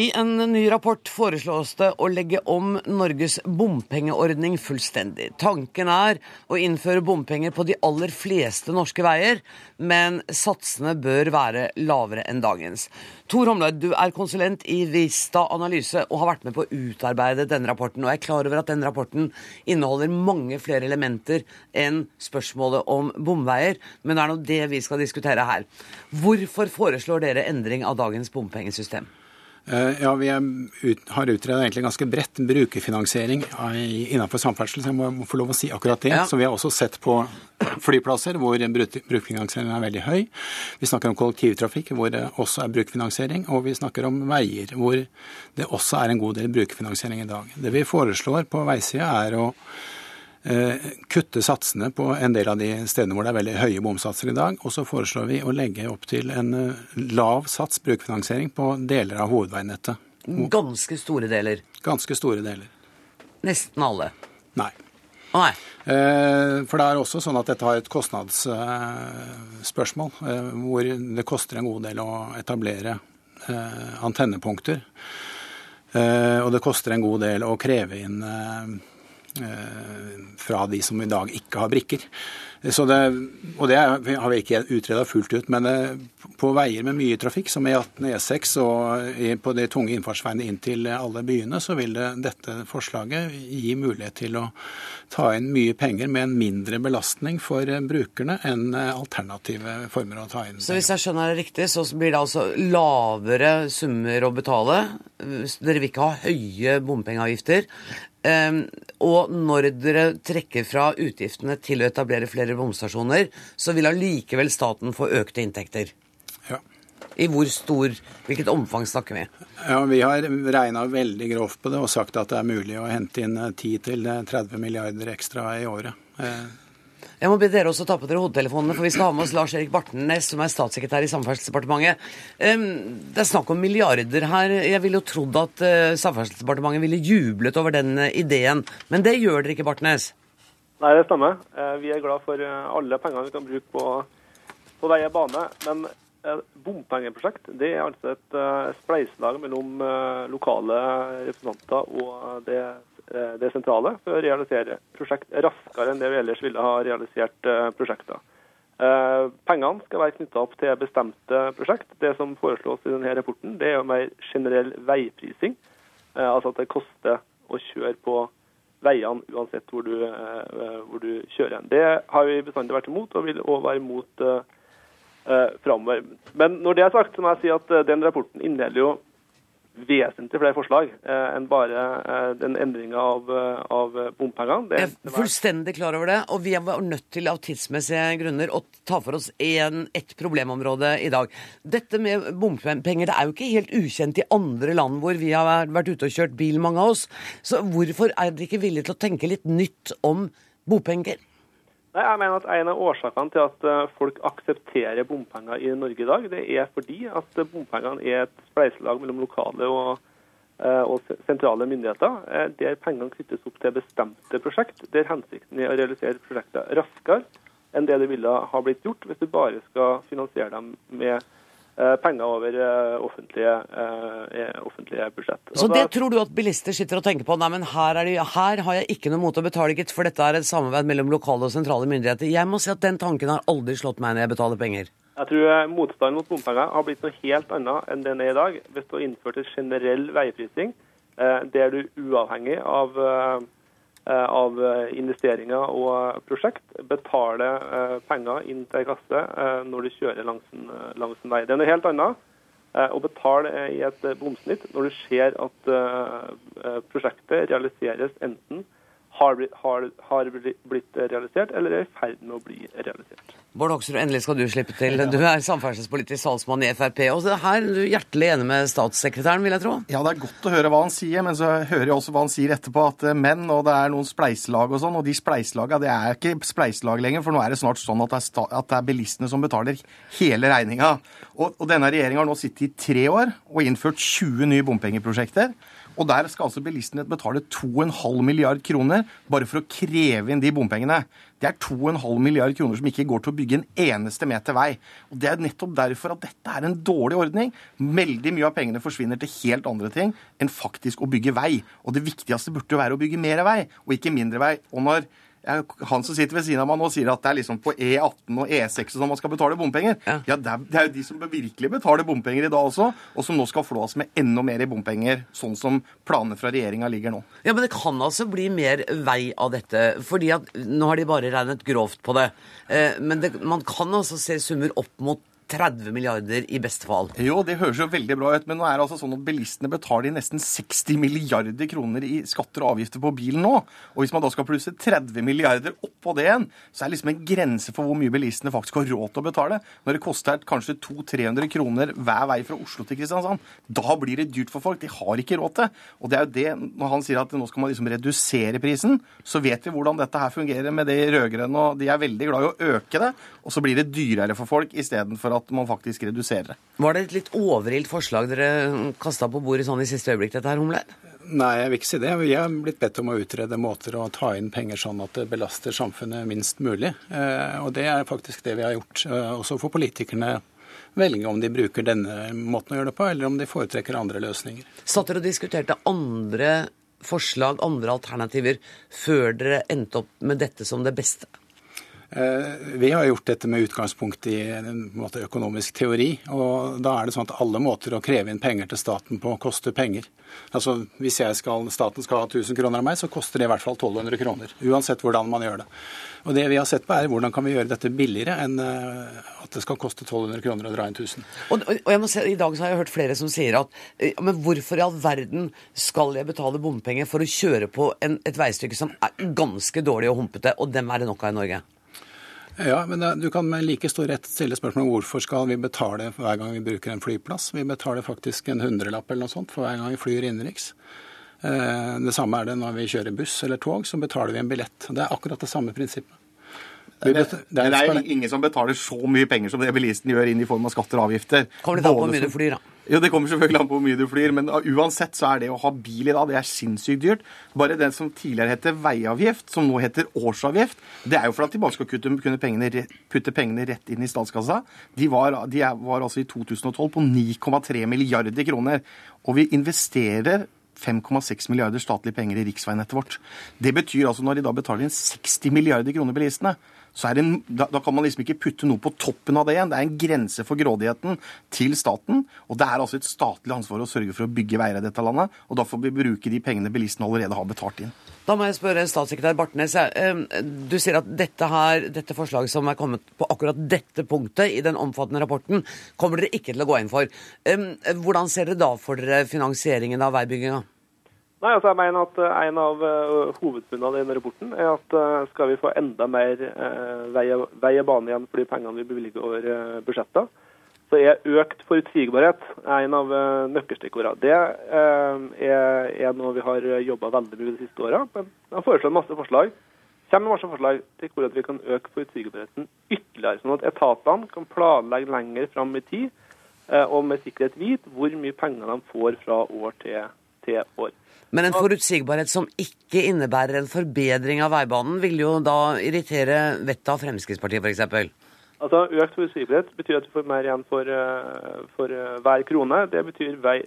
I en ny rapport foreslås det å legge om Norges bompengeordning fullstendig. Tanken er å innføre bompenger på de aller fleste norske veier, men satsene bør være lavere enn dagens. Tor Homløy, du er konsulent i Vista Analyse og har vært med på å utarbeide denne rapporten. Og jeg er klar over at denne rapporten inneholder mange flere elementer enn spørsmålet om bomveier, men det er nå det vi skal diskutere her. Hvorfor foreslår dere endring av dagens bompengesystem? Eh, ja, Vi ut, har utreda egentlig ganske bredt brukerfinansiering innenfor samferdsel, så jeg må få lov å si akkurat det. Ja. Så Vi har også sett på flyplasser hvor brukerfinansieringen er veldig høy. Vi snakker om kollektivtrafikk hvor det også er brukerfinansiering. Og vi snakker om veier hvor det også er en god del brukerfinansiering i dag. Det vi foreslår på veisida er å Eh, kutte satsene på en del av de stedene hvor det er veldig høye bomsatser i dag. Og så foreslår vi å legge opp til en eh, lav sats brukerfinansiering på deler av hovedveinettet. Ganske store deler? Ganske store deler. Nesten alle? Nei. Nei. Eh, for det er også sånn at dette har et kostnadsspørsmål, hvor det koster en god del å etablere antennepunkter. Og det koster en god del å kreve inn Eh, fra de som i dag ikke har brikker. Det, og det har vi ikke utreda fullt ut. Men eh, på veier med mye trafikk, som E18, E6 og på de tunge innfartsveiene inn til alle byene, så vil det, dette forslaget gi mulighet til å ta inn mye penger med en mindre belastning for eh, brukerne enn alternative former å ta inn. Så hvis jeg skjønner det riktig, så blir det altså lavere summer å betale. Dere vil ikke ha høye bompengeavgifter. Um, og når dere trekker fra utgiftene til å etablere flere bomstasjoner, så vil allikevel staten få økte inntekter? I hvor stor, hvilket omfang snakker vi? Ja, Vi har regna veldig grovt på det og sagt at det er mulig å hente inn 10-30 milliarder ekstra i året. Eh, jeg må be dere også ta på dere hodetelefonene, for vi skal ha med oss Lars Erik Bartnes, som er statssekretær i Samferdselsdepartementet. Det er snakk om milliarder her. Jeg ville jo trodd at eh, Samferdselsdepartementet ville jublet over den eh, ideen, men det gjør dere ikke, Bartnes? Nei, det stemmer. Eh, vi er glad for alle pengene vi kan bruke på, på vei og bane. Men bompengeprosjekt det er altså et spleiselag mellom lokale representanter og det Eh, det sentrale for å realisere prosjekt raskere enn det vi ellers ville ha realisert eh, prosjekter. Eh, pengene skal være knytta opp til bestemte prosjekt. Det som foreslås i denne rapporten, det er jo mer generell veiprising. Altså at det koster å kjøre på veiene uansett hvor du, hvor du kjører. Det har vi bestandig vært imot, og vil òg være imot uh, framover. Men når det er sagt, så må jeg si at uh, den rapporten inneholder jo vesentlig flere forslag eh, enn bare eh, den endringa av, eh, av bompengene. Jeg er fullstendig klar over det, og vi var nødt til av tidsmessige grunner å ta for oss en, et problemområde i dag. Dette med bompenger det er jo ikke helt ukjent i andre land hvor vi har vært ute og kjørt bil, mange av oss. Så hvorfor er dere ikke villige til å tenke litt nytt om bompenger? Nei, jeg mener at En av årsakene til at eh, folk aksepterer bompenger i Norge i dag, det er fordi at bompengene er et spleiselag mellom lokale og, eh, og sentrale myndigheter, eh, der pengene knyttes opp til bestemte prosjekt, der hensikten er å realisere prosjekter raskere enn det det ville ha blitt gjort hvis du bare skal finansiere dem med penger over eh, offentlige, eh, offentlige budsjett. Så det tror du at bilister sitter og tenker på? Nei, men her, de, her har jeg ikke noe mot å betale, gitt, for dette er et samarbeid mellom lokale og sentrale myndigheter. Jeg må si at den tanken har aldri slått meg når jeg betaler penger. Jeg tror motstanden mot bompenger har blitt noe helt annet enn den er i dag. Hvis du har innført en generell veiprising der du uavhengig av Eh, av eh, investeringer og prosjekt, betale eh, penger inn til kasse når du kjører langs en vei. Det er noe helt annet å betale i et bomsnitt når du ser at prosjektet realiseres enten har blitt, har, har blitt realisert eller er i ferd med å bli realisert. Bård Hoksrud, endelig skal du slippe til. Du er samferdselspolitisk salgsmann i Frp. Og her er du hjertelig enig med statssekretæren, vil jeg tro? Ja, det er godt å høre hva han sier, men så hører jeg også hva han sier etterpå, at eh, menn og det er noen spleiselag og sånn, og de spleiselaga det er ikke spleiselag lenger, for nå er det snart sånn at det er, at det er bilistene som betaler hele regninga. Og, og denne regjeringa har nå sittet i tre år og innført 20 nye bompengeprosjekter. Og der skal altså bilistene betale 2,5 milliard kroner bare for å kreve inn de bompengene. Det er 2,5 milliard kroner som ikke går til å bygge en eneste meter vei. Og Det er nettopp derfor at dette er en dårlig ordning. Veldig mye av pengene forsvinner til helt andre ting enn faktisk å bygge vei. Og det viktigste burde jo være å bygge mer vei, og ikke mindre vei. Og når han som sitter ved siden av meg nå, sier at det er liksom på E18 og E6 som man skal betale bompenger. Ja, ja det, er, det, er, jo de som virkelig betaler bompenger i dag også, og som nå skal flås med enda mer i bompenger, sånn som planene fra regjeringa ligger nå. Ja, Men det kan altså bli mer vei av dette. fordi at nå har de bare regnet grovt på det. Eh, men det, man kan altså se summer opp mot 30 milliarder i beste fall. Jo, det høres jo veldig bra ut, men nå er det altså sånn at bilistene betaler nesten 60 milliarder kroner i skatter og avgifter på bilen nå. Og hvis man da skal plusse 30 milliarder oppå det igjen, så er det liksom en grense for hvor mye bilistene faktisk har råd til å betale. Når det koster kanskje 200-300 kroner hver vei fra Oslo til Kristiansand, da blir det dyrt for folk. De har ikke råd til. Og det er jo det, når han sier at nå skal man liksom redusere prisen, så vet vi hvordan dette her fungerer med de rød-grønne, og de er veldig glad i å øke det, og så blir det dyrere for folk istedenfor at at man faktisk reduserer det. Var det et litt overilt forslag dere kasta på bordet sånn i siste øyeblikk, dette her, Humle? Nei, jeg vil ikke si det. Vi har blitt bedt om å utrede måter å ta inn penger sånn at det belaster samfunnet minst mulig. Eh, og det er faktisk det vi har gjort. Også for får politikerne velge om de bruker denne måten å gjøre det på, eller om de foretrekker andre løsninger. Satt dere og diskuterte andre forslag, andre alternativer, før dere endte opp med dette som det beste? Eh, vi har gjort dette med utgangspunkt i en måte økonomisk teori. og Da er det sånn at alle måter å kreve inn penger til staten på koster penger. Altså Hvis skal, staten skal ha 1000 kroner av meg, så koster det i hvert fall 1200 kroner. Uansett hvordan man gjør det. Og Det vi har sett på er hvordan kan vi gjøre dette billigere enn eh, at det skal koste 1200 kroner å dra inn 1000. Og, og jeg må si, I dag så har jeg hørt flere som sier at eh, men hvorfor i all verden skal jeg betale bompenger for å kjøre på en, et veistykke som er ganske dårlig og humpete, og dem er det nok av i Norge? Ja, men da, du kan med like stor rett stille spørsmål om hvorfor skal vi betale hver gang vi bruker en flyplass. Vi betaler faktisk en hundrelapp eller noe sånt for hver gang vi flyr innenriks. Eh, det samme er det når vi kjører buss eller tog, så betaler vi en billett. Det er akkurat det samme prinsippet. Det, det, det, er ingen som betaler så mye penger som det bilisten gjør inn i form av skatter og avgifter. Kommer det an på hvor mye du flyr, da? Jo, Det kommer selvfølgelig an på hvor mye du flyr, men uansett så er det å ha bil i dag det er sinnssykt dyrt. Bare det som tidligere heter veiavgift, som nå heter årsavgift, det er jo for at de bare skal kutte, kunne pengene, putte pengene rett inn i statskassa. De var, de var altså i 2012 på 9,3 milliarder kroner. Og vi investerer 5,6 milliarder statlige penger i riksveinettet vårt. Det betyr altså når de da betaler inn 60 milliarder kroner bilistene, en, da, da kan man liksom ikke putte noe på toppen av det igjen. Det er en grense for grådigheten til staten. Og det er altså et statlig ansvar å sørge for å bygge veier i dette landet. Og da får vi bruke de pengene bilistene allerede har betalt inn. Da må jeg spørre statssekretær Bartnes. eh, Du sier at dette, her, dette forslaget som er kommet på akkurat dette punktet i den omfattende rapporten, kommer dere ikke til å gå inn for. Hvordan ser dere da for dere finansieringen av veibygginga? Nei, altså jeg mener at eh, En av uh, hovedfunnene i denne rapporten er at uh, skal vi få enda mer uh, vei, og- bane igjen for de pengene vi bevilger over budsjettet, så er økt forutsigbarhet en av nøkkelstikkordene. Det er, noe vi har jobba veldig mye de siste åra. Jeg har foreslått masse forslag. kommer med masse forslag til hvordan vi kan øke forutsigbarheten ytterligere, sånn at etatene kan planlegge lenger fram i tid og med sikkerhet vite hvor mye penger de får fra år til, til år. Men en forutsigbarhet som ikke innebærer en forbedring av veibanen, vil jo da irritere vettet av Fremskrittspartiet, f.eks. Altså, Økt forutsigbarhet betyr at du får mer igjen for, eh, for eh, hver krone. Det betyr vei,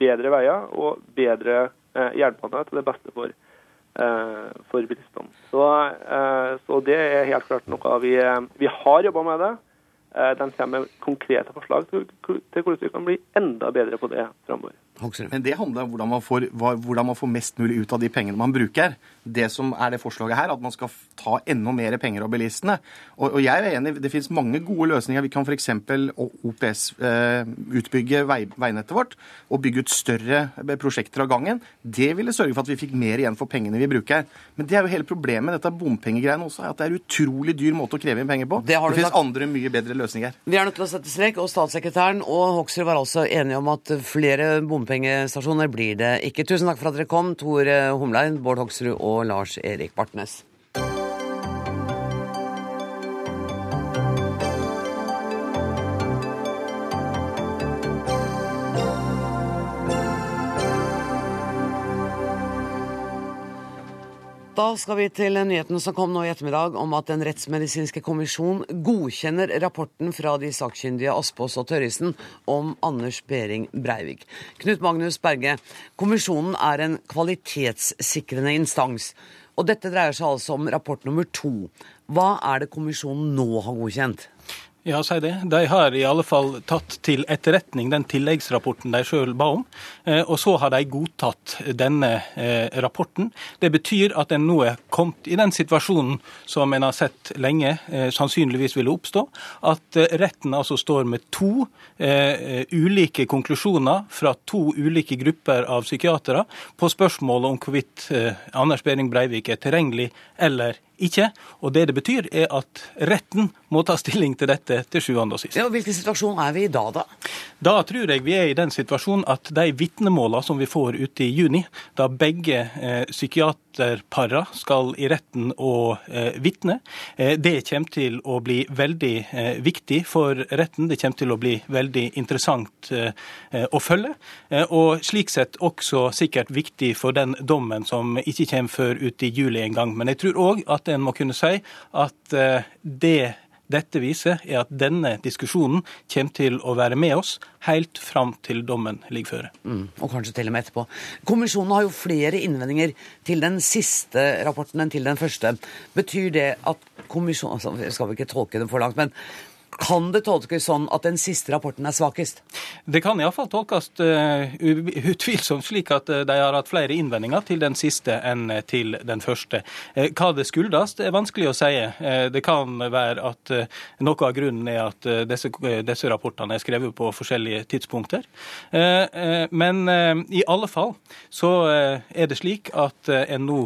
bedre veier og bedre eh, jernbane til det beste for, eh, for bilistene. Så, eh, så det er helt klart noe vi, eh, vi har jobba med det. De kommer med konkrete forslag til, til hvordan vi kan bli enda bedre på det framover. Men det handler om hvordan man, får, hvordan man får mest mulig ut av de pengene man bruker. Det som er det forslaget her, at man skal ta enda mer penger av bilistene. Og, og jeg er enig, det finnes mange gode løsninger. Vi kan f.eks. OPS eh, utbygge vei, veinettet vårt og bygge ut større eh, prosjekter av gangen. Det ville sørge for at vi fikk mer igjen for pengene vi bruker. Men det er jo hele problemet med dette bompengegreiene også, at det er utrolig dyr måte å kreve inn penger på. Det du finnes sagt. andre mye bedre løsninger. Vi er nødt til å sette strek, og statssekretæren og Hoksrud var altså enige om at flere bompengestasjoner blir det ikke. Tusen takk for at dere kom, Tor Humlein, Bård Hoksrud og Lars Erik Bartnes. Da skal vi til nyheten som kom nå i ettermiddag om at Den rettsmedisinske kommisjon godkjenner rapporten fra de sakkyndige Aspås og Tørrisen om Anders Behring Breivik. Knut Magnus Berge, kommisjonen er en kvalitetssikrende instans. Og dette dreier seg altså om rapport nummer to. Hva er det kommisjonen nå har godkjent? Ja, si det. De har i alle fall tatt til etterretning den tilleggsrapporten de sjøl ba om. Eh, Og så har de godtatt denne eh, rapporten. Det betyr at en nå er kommet i den situasjonen som en har sett lenge eh, sannsynligvis ville oppstå. At retten altså står med to ulike konklusjoner fra to ulike grupper av psykiatere på spørsmålet om hvorvidt Anders Behring Breivik er tilregnelig eller ikke. Og det det betyr, er at retten må ta stilling til dette til sjuende og sist. Ja, Hvilken situasjon er vi i da, da? Da tror jeg vi er i den situasjonen at de vitnemålene som vi får ute i juni, da begge eh, psykiaterpara skal i retten og eh, vitne, eh, det kommer til å bli veldig eh, viktig for retten. Det kommer til å bli veldig interessant eh, eh, å følge. Eh, og slik sett også sikkert viktig for den dommen som ikke kommer før ut i juli en gang. Men jeg tror òg at en må kunne si at det dette viser, er at denne diskusjonen kommer til å være med oss helt fram til dommen ligger føre. Mm, og kanskje til og med etterpå. Kommisjonen har jo flere innvendinger til den siste rapporten enn til den første. Betyr det at kommisjonen altså, skal vi ikke tolke dem for langt, men kan det tolkes sånn at den siste rapporten er svakest? Det kan iallfall tolkes uh, utvilsomt slik at uh, de har hatt flere innvendinger til den siste enn uh, til den første. Hva det skyldes, er vanskelig å si. Det kan være at noe av grunnen er at disse, disse rapportene er skrevet på forskjellige tidspunkter. Men i alle fall så er det slik at en nå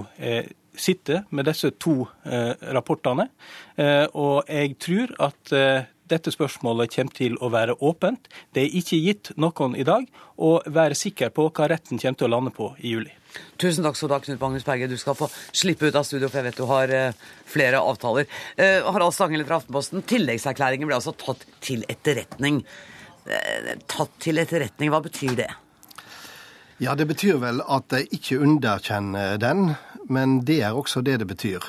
sitter med disse to eh, rapportene. Eh, og jeg tror at eh, dette spørsmålet kommer til å være åpent. Det er ikke gitt noen i dag å være sikker på hva retten kommer til å lande på i juli. Tusen takk skal du ha, Knut Magnus Berge. Du skal få slippe ut av studio, for jeg vet du har eh, flere avtaler. Eh, Harald Stanghelle fra Aftenposten, tilleggserklæringen ble altså tatt til etterretning. Eh, tatt til etterretning, hva betyr det? Ja, det betyr vel at de ikke underkjenner den, men det er også det det betyr.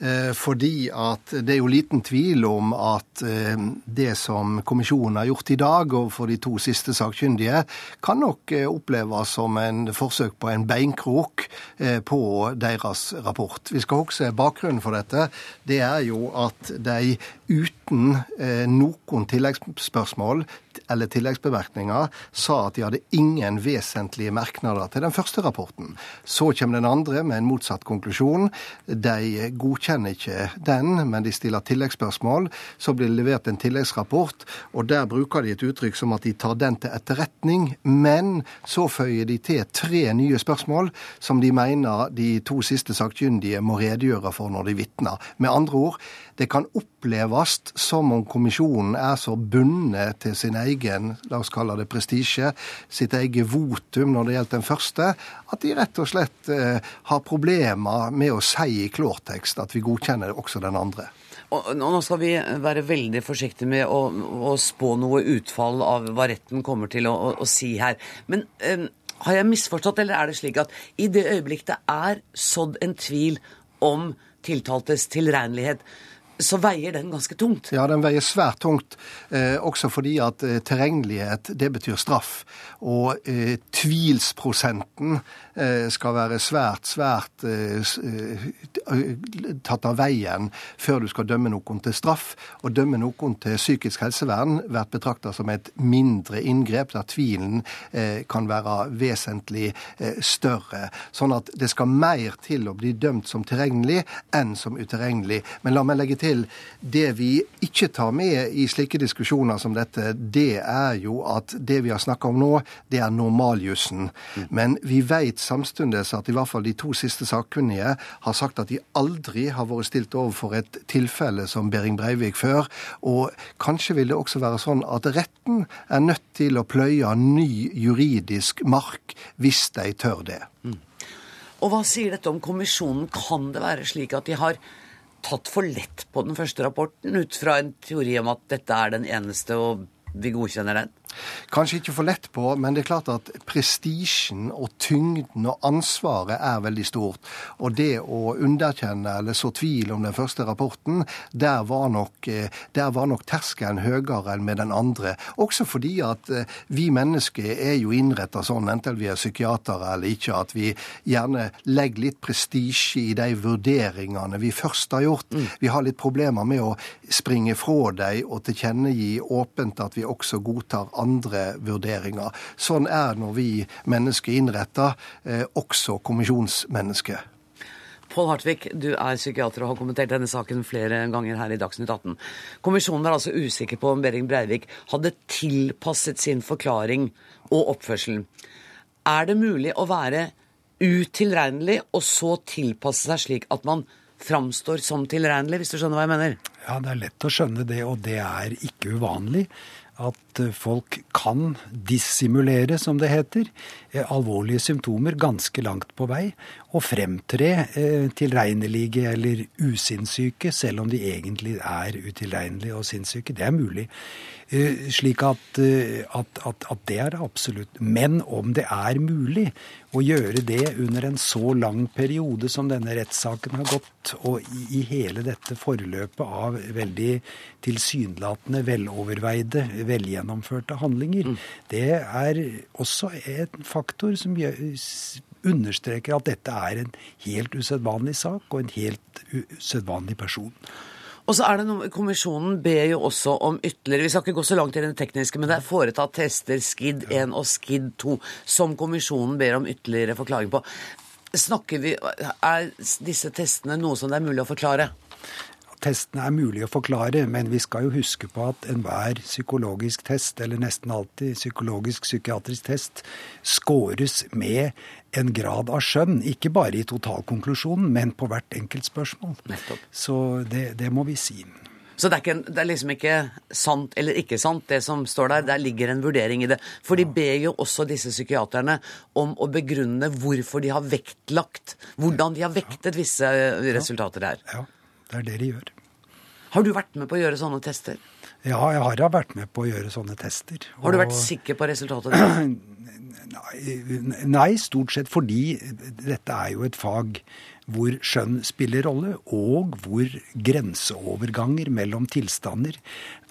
Eh, fordi at det er jo liten tvil om at eh, det som kommisjonen har gjort i dag overfor de to siste sakkyndige, kan nok eh, oppleves som en forsøk på en beinkrok eh, på deres rapport. Vi skal huske bakgrunnen for dette. Det er jo at de uten eh, noen tilleggsspørsmål eller tilleggsbemerkninger sa at de hadde ingen vesentlige merknader til den første rapporten. Så kommer den andre med en motsatt konklusjon. De godkjenner ikke den, men de stiller tilleggsspørsmål. Så blir det levert en tilleggsrapport, og der bruker de et uttrykk som at de tar den til etterretning. Men så føyer de til tre nye spørsmål som de mener de to siste sakkyndige må redegjøre for når de vitner. Med andre ord, det kan oppleves som om kommisjonen er så bundet til sin egen la oss kalle det prestisje, sitt eget votum når det gjelder den første, at de rett og slett eh, har problemer med å si i klårtekst at vi godkjenner også den andre. Og nå skal vi være veldig forsiktige med å, å spå noe utfall av hva retten kommer til å, å, å si her. Men um, har jeg misforstått, eller er det slik at i det øyeblikk det er sådd en tvil om tiltaltes tilregnelighet, så veier den ganske tungt. Ja, den veier svært tungt, eh, også fordi at eh, tilregnelighet, det betyr straff. Og eh, tvilsprosenten eh, skal være svært, svært eh, tatt av veien før du skal dømme noen til straff. Å dømme noen til psykisk helsevern blir betrakta som et mindre inngrep, der tvilen eh, kan være vesentlig eh, større. Sånn at det skal mer til å bli dømt som tilregnelig enn som utilregnelig. Men la meg legge til det vi ikke tar med i slike diskusjoner som dette, det er jo at det vi har snakka om nå, det er normaljussen. Men vi vet samtidig at i hvert fall de to siste sakkunnige har sagt at de aldri har vært stilt overfor et tilfelle som Behring Breivik før. Og kanskje vil det også være sånn at retten er nødt til å pløye ny juridisk mark hvis de tør det. Og hva sier dette om kommisjonen? Kan det være slik at de har tatt for lett på den første rapporten, ut fra en teori om at dette er den eneste, og vi godkjenner den? Kanskje ikke for lett på, men det er klart at prestisjen og tyngden og ansvaret er veldig stort. Og det å underkjenne eller så tvil om den første rapporten, der var nok, eh, der var nok terskelen høyere enn med den andre. Også fordi at eh, vi mennesker er jo innretta sånn, enten vi er psykiatere eller ikke, at vi gjerne legger litt prestisje i de vurderingene vi først har gjort. Vi har litt problemer med å springe fra dem og tilkjennegi åpent at vi også godtar andre vurderinger. Sånn er når vi mennesker innretter, eh, også kommisjonsmennesker. Pål Hartvig, du er psykiater og har kommentert denne saken flere ganger her i Dagsnytt 18. Kommisjonen var altså usikker på om Behring Breivik hadde tilpasset sin forklaring og oppførsel. Er det mulig å være utilregnelig og så tilpasse seg slik at man framstår som tilregnelig, hvis du skjønner hva jeg mener? Ja, det er lett å skjønne det, og det er ikke uvanlig at eh, folk kan dissimulere, som det heter, eh, alvorlige symptomer ganske langt på vei, og fremtre eh, tilregnelige eller usinnssyke, selv om de egentlig er utilregnelige og sinnssyke. Det er mulig. Eh, slik at, eh, at, at, at det er absolutt. Men om det er mulig å gjøre det under en så lang periode som denne rettssaken har gått, og i, i hele dette forløpet av veldig tilsynelatende veloverveide, velgjennomførte handlinger, det er også en faktor som gjør, understreker at dette er en helt usedvanlig sak og en helt usedvanlig person. Og så er det noe, Kommisjonen ber jo også om ytterligere Vi skal ikke gå så langt i det tekniske, men det er foretatt tester SKID 1 og SKID 2 som kommisjonen ber om ytterligere forklaring på. Snakker vi, Er disse testene noe som det er mulig å forklare? Testene er mulig å forklare, men vi skal jo huske på at enhver psykologisk test, eller nesten alltid psykologisk-psykiatrisk test, scores med en grad av skjønn. Ikke bare i totalkonklusjonen, men på hvert enkelt spørsmål. Så det, det må vi si. Så det er, ikke, det er, liksom ikke sant eller ikke sant, det som står der. Der ligger en vurdering i det. For de ber jo også disse psykiaterne om å begrunne hvorfor de har vektlagt Hvordan de har vektet visse resultater her. Ja, det er det de gjør. Har du vært med på å gjøre sånne tester? Ja, jeg har da vært med på å gjøre sånne tester. Har du vært sikker på resultatet? *clears throat* Nei, stort sett fordi dette er jo et fag hvor skjønn spiller rolle, og hvor grenseoverganger mellom tilstander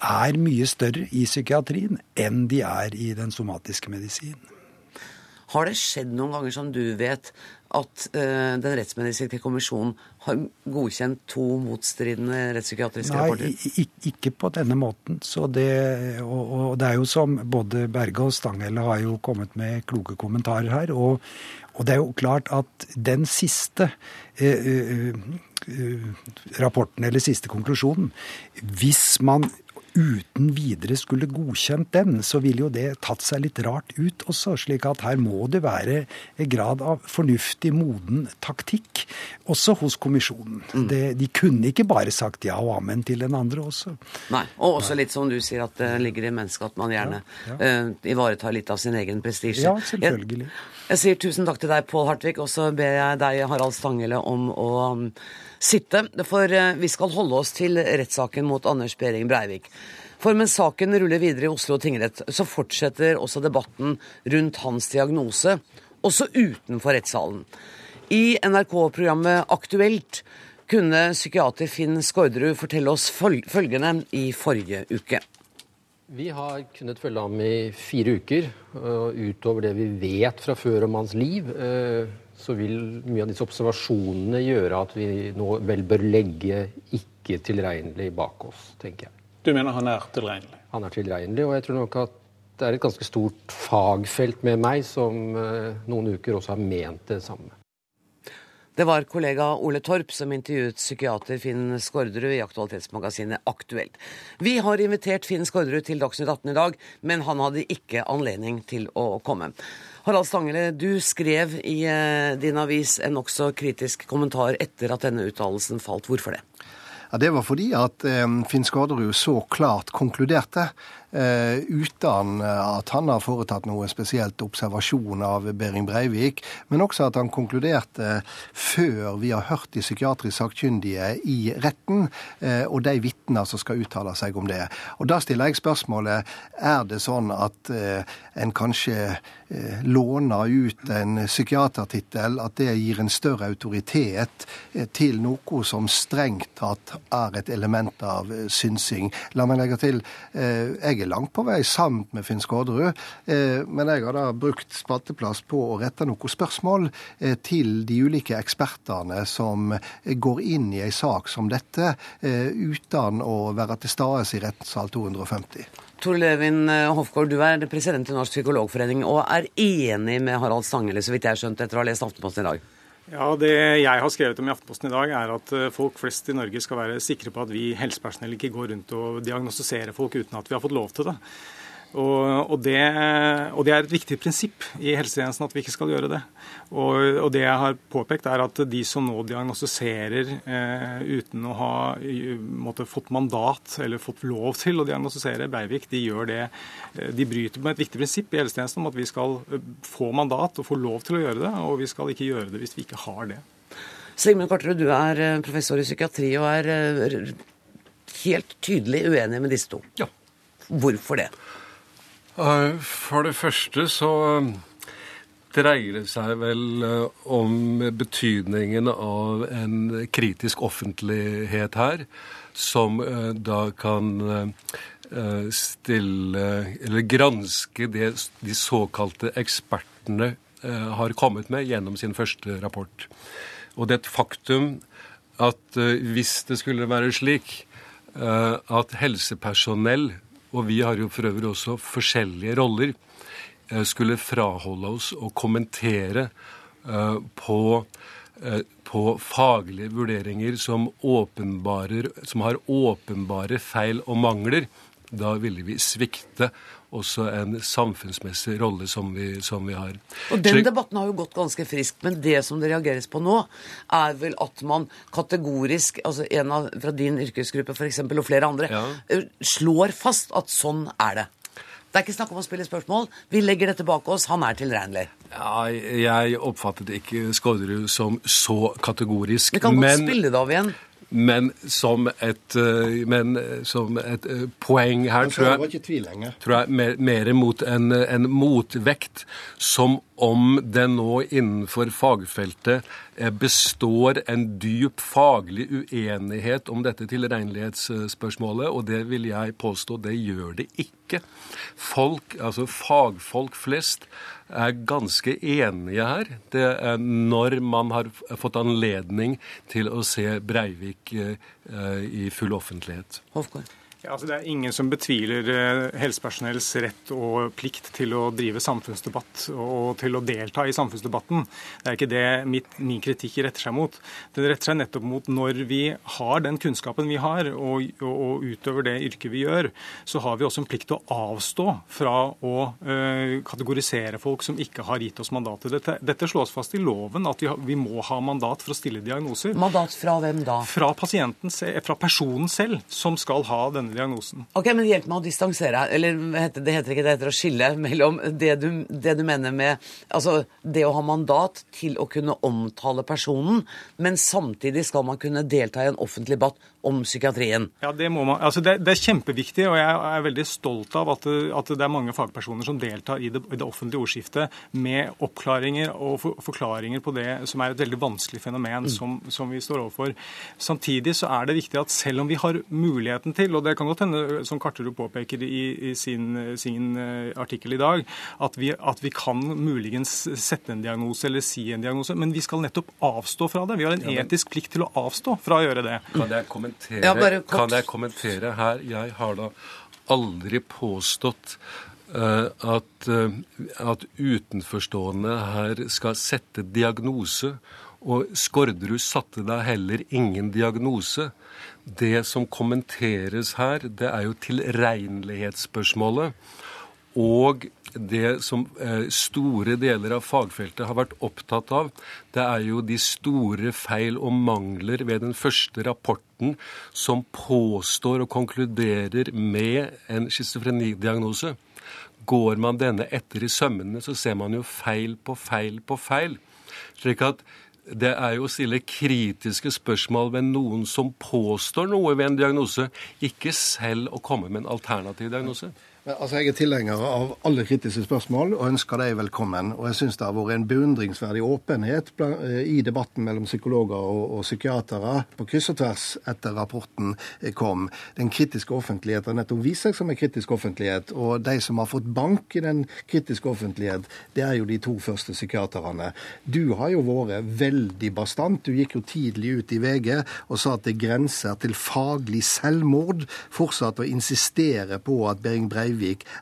er mye større i psykiatrien enn de er i den somatiske medisinen. Har det skjedd noen ganger som du vet at uh, Den rettsmedisinske kommisjonen har godkjent to motstridende rettspsykiatriske rapporter? Nei, ikke på denne måten. Det, og, og, det er jo som både Berge og Stanghelle har jo kommet med kloke kommentarer her. Og, og det er jo klart at den siste uh, uh, rapporten, eller siste konklusjonen Hvis man uten videre skulle godkjent den, så ville jo det tatt seg litt rart ut også. slik at her må det være en grad av fornuftig, moden taktikk også hos kommisjonen. Mm. Det, de kunne ikke bare sagt ja og amen til den andre også. Nei, og også litt som du sier, at det ligger i mennesket at man gjerne ja, ja. Uh, ivaretar litt av sin egen prestisje. Ja, selvfølgelig. Jeg, jeg sier tusen takk til deg, Pål Hartvig, og så ber jeg deg, Harald Stanghelle, om å um, sitte. For uh, vi skal holde oss til rettssaken mot Anders Behring Breivik. For mens saken ruller videre i Oslo tingrett, så fortsetter også debatten rundt hans diagnose, også utenfor rettssalen. I NRK-programmet Aktuelt kunne psykiater Finn Skårderud fortelle oss følgende i forrige uke. Vi har kunnet følge ham i fire uker. og Utover det vi vet fra før om hans liv, eh, så vil mye av disse observasjonene gjøre at vi nå vel bør legge ikke tilregnelig bak oss, tenker jeg. Du mener han er tilregnelig? Han er tilregnelig, og jeg tror nok at det er et ganske stort fagfelt med meg som eh, noen uker også har ment det samme. Det var kollega Ole Torp som intervjuet psykiater Finn Skårderud i aktualitetsmagasinet Aktuelt. Vi har invitert Finn Skårderud til Dagsnytt 18 i dag, men han hadde ikke anledning til å komme. Harald Stangele, du skrev i eh, din avis en nokså kritisk kommentar etter at denne uttalelsen falt. Hvorfor det? Ja, Det var fordi at eh, Finn Skårderud så klart konkluderte uten at han har foretatt noe spesielt observasjon av Behring Breivik, men også at han konkluderte før vi har hørt de psykiatrisk sakkyndige i retten, eh, og de vitner som skal uttale seg om det. Og Da stiller jeg spørsmålet er det sånn at eh, en kanskje låner ut en psykiatertittel, at det gir en større autoritet til noe som strengt tatt er et element av synsing. La meg legge til, jeg er langt på vei sammen med Finn Skårderud, eh, men jeg har da brukt spalteplass på å rette noen spørsmål eh, til de ulike ekspertene som går inn i ei sak som dette, eh, uten å være til stede i rettssal 250. Tor Levin Hofgaard, du er president i Norsk psykologforening og er enig med Harald Stanghelle, så vidt jeg har skjønt, etter å ha lest Aftenposten i dag? Ja, Det jeg har skrevet om i Aftenposten i dag, er at folk flest i Norge skal være sikre på at vi helsepersonell ikke går rundt og diagnostiserer folk uten at vi har fått lov til det. Og, og, det, og, det, er et viktig prinsipp i helsetjenesten at vi ikke skal gjøre det. Og, og det jeg har påpekt, er at de som nå diagnostiserer eh, uten å ha måtte, fått mandat eller fått lov til å diagnostisere Breivik, de gjør det. Eh, de bryter med et viktig prinsipp i helsetjenesten om at vi skal eh, få mandat og få lov til å gjøre det, og vi skal ikke gjøre det hvis vi ikke har det. Sigmund Karterud, du er eh, professor i psykiatri og er helt tydelig uenig med disse to. Ja. Hvorfor det? Eh, for det første så um, dreier det seg vel eh, om betydningen av en kritisk offentlighet her, som eh, da kan stille Eller granske det de såkalte ekspertene har kommet med gjennom sin første rapport. Og det er et faktum at hvis det skulle være slik at helsepersonell og vi har jo for øvrig også forskjellige roller, eh, skulle fraholde oss å kommentere eh, på, eh, på faglige vurderinger som, som har åpenbare feil og mangler, da ville vi svikte også en samfunnsmessig rolle som vi, som vi har. Og Den Så, debatten har jo gått ganske friskt, men det som det reageres på nå, er vel at man kategorisk, altså en av, fra din yrkesgruppe f.eks., og flere andre, ja. Eh, slår fast at sånn er det. Det er ikke snakk om å spille spørsmål. Vi legger dette bak oss. Han er tilregnelig. Ja, jeg oppfattet ikke Skårderud som så kategorisk. Vi kan godt men... spille det av igjen. Men som et, eh, men som et eh, poeng her, tror jeg, tror jeg mer, mer mot en, en motvekt, som om det nå innenfor fagfeltet eh, består en dyp faglig uenighet om dette tilregnelighetsspørsmålet, og det vil jeg påstå det gjør det ikke. Folk, altså fagfolk flest, er ganske enige her. Det er når man har fått anledning til å se Breivik eh, eh, i full offentlighet. Ja, altså det er ingen som betviler eh, helsepersonells rett og plikt til å drive samfunnsdebatt og til å delta i samfunnsdebatten. Det er ikke det mitt, min kritikk retter seg mot. Den retter seg nettopp mot når vi har den kunnskapen vi har, og, og, og utøver det yrket vi gjør, så har vi også en plikt til å avstå fra å eh, kategorisere folk som ikke har gitt oss mandatet. Dette, dette slås fast i loven, at vi, har, vi må ha mandat for å stille diagnoser. Mandat fra hvem da? Fra fra personen selv, som skal ha denne diagnosen. Ok, men Hjelp meg å distansere eller det heter ikke det heter å skille mellom det du, det du mener med altså det å ha mandat til å kunne omtale personen, men samtidig skal man kunne delta i en offentlig debatt om psykiatrien. Ja, Det må man, altså det, det er kjempeviktig, og jeg er veldig stolt av at det, at det er mange fagpersoner som deltar i det, i det offentlige ordskiftet med oppklaringer og for, forklaringer på det som er et veldig vanskelig fenomen som, som vi står overfor. Samtidig så er det viktig at selv om vi har muligheten til, og det kan godt hende, som Karterud påpeker i, i sin, sin eh, artikkel i dag, at vi, at vi kan muligens sette en diagnose eller si en diagnose, men vi skal nettopp avstå fra det. Vi har en Ja, men- etisk plikt til å avstå fra å gjøre det. Kan jeg kommentere, Ja, kan jeg kommentere her? Jeg har da aldri påstått uh, at, uh, at utenforstående her skal sette diagnose. Og Skårderud satte da heller ingen diagnose. Det som kommenteres her, det er jo tilregnelighetsspørsmålet. Og det som eh, store deler av fagfeltet har vært opptatt av, det er jo de store feil og mangler ved den første rapporten som påstår og konkluderer med en schizofrenidiagnose. Går man denne etter i sømmene, så ser man jo feil på feil på feil. Slik at det er jo å stille kritiske spørsmål ved noen som påstår noe ved en diagnose, ikke selv å komme med en alternativ diagnose. Altså, Jeg er tilhenger av alle kritiske spørsmål og ønsker deg velkommen. Og jeg syns det har vært en beundringsverdig åpenhet eh, i debatten mellom psykologer og, og psykiatere på kryss og tvers etter rapporten eh, kom. Den kritiske offentlighet har nettopp vist seg som en kritisk offentlighet. Og de som har fått bank i den kritiske offentlighet, det er jo de to første psykiaterne. Du har jo vært veldig bastant. Du gikk jo tidlig ut i VG og sa at det grenser til faglig selvmord fortsatt å insistere på at Behring Breivik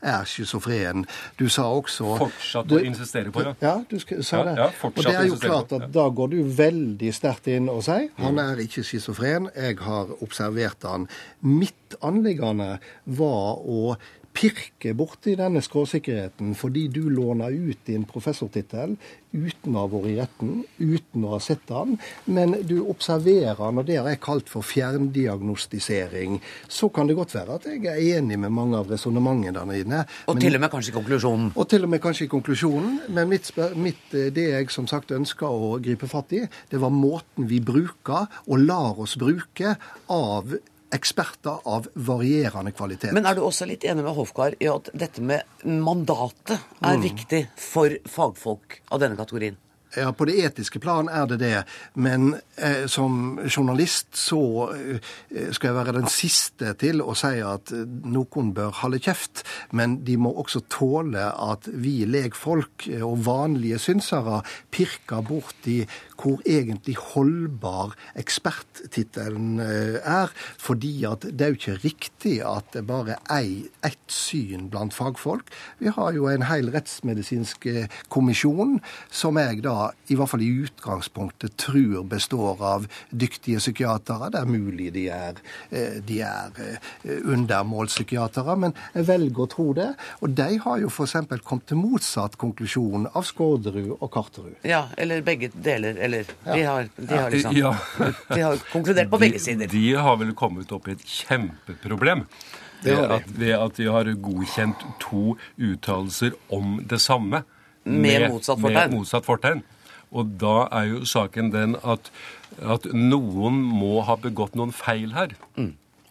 er schizofren. Du sa også Fortsatt Du- å insistere på, ja. Ja, du sa det. ja, og det er jo klart at da går du veldig sterkt inn og sier han er ikke schizofren, jeg har observert han. Mitt anliggende var å pirke borti denne skråsikkerheten fordi du låner ut din professortittel uten å ha vært i retten, uten å ha sett den, men du observerer når og det har jeg kalt for fjerndiagnostisering. Så kan det godt være at jeg er enig med mange av resonnementene dine. Og men- til og med kanskje konklusjonen. og til og med kanskje i konklusjonen. Men mitt, mitt, eh, det jeg som sagt ønska å gripe fatt i, det var måten vi bruker og lar oss bruke av eksperter av varierende kvalitet. Men er du også litt enig med Hofgaard i at dette med mandatet er Mm. viktig for fagfolk av denne kategorien? Ja, På det etiske plan er det det. Men eh, som journalist så eh, skal jeg være den siste til å si at eh, noen bør holde kjeft. Men de må også tåle at vi legfolk eh, og vanlige synsere pirker borti hvor egentlig holdbar eksperttittelen eh, er. Fordi at det er jo ikke riktig at det bare er ett syn blant fagfolk. Vi har jo en hel rettsmedisinsk eh, kommisjon som jeg da i hvert fall i utgangspunktet tror består av dyktige psykiatere. Det er mulig de er, eh, de er undermålspsykiatere, men jeg velger å tro det. Og de har jo f.eks. kommet til motsatt konklusjon av Skårderud og Karterud. Ja, eller begge deler. Eller de Ja. har, de har liksom Ja. De har konkludert på begge *laughs* sider. De, de har vel kommet opp i et kjempeproblem. Det Ved at, ved at de har godkjent to uttalelser om det samme. Med motsatt fortegn. Med motsatt fortegn. Og da er jo saken den at, at noen må ha begått noen feil her.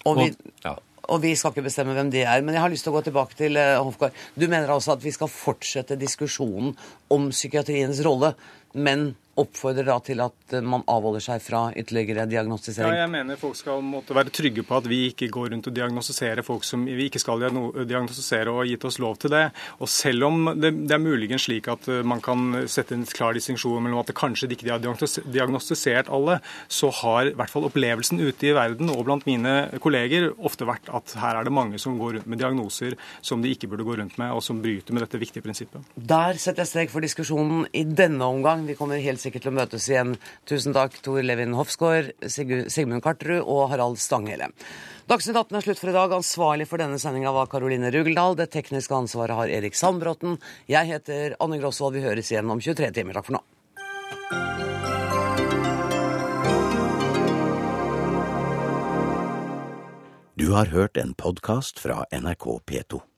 Og vi, ja. og vi skal ikke bestemme hvem de er. Men jeg har lyst til å gå tilbake til eh, Hofgaard. Du mener altså at vi skal fortsette diskusjonen om psykiatriens rolle, men oppfordrer da til at eh, man avholder seg fra ytterligere diagnostisering? Ja, jeg mener folk skal måtte være trygge på at vi ikke går rundt og diagnostiserer folk som vi ikke skal diagnostisere og har gitt oss lov til det. Og selv om det, det er muligens slik at eh, man kan sette en klar distinksjon mellom at det kanskje de ikke har diagnostisert alle, så har i hvert fall opplevelsen ute i verden og blant mine kolleger ofte vært at her er det mange som går rundt med diagnoser som de ikke burde gå rundt med, og som bryter med dette viktige prinsippet. Der setter jeg strek for diskusjonen i denne omgang. Vi kommer helt sikkert til å møtes igjen. Tusen takk, Tor Levin Hofsgaard, Sigmund Karterud og Harald Stanghelle. Dagsnytt 18 er slutt for i dag. Ansvarlig for denne sendinga var Karoline Rugeldal. Det tekniske ansvaret har Erik Sandbråten. Jeg heter Anne Grosvold. Vi høres igjen om 23 timer. Takk for nå. Du har hørt en podkast fra NRK P2.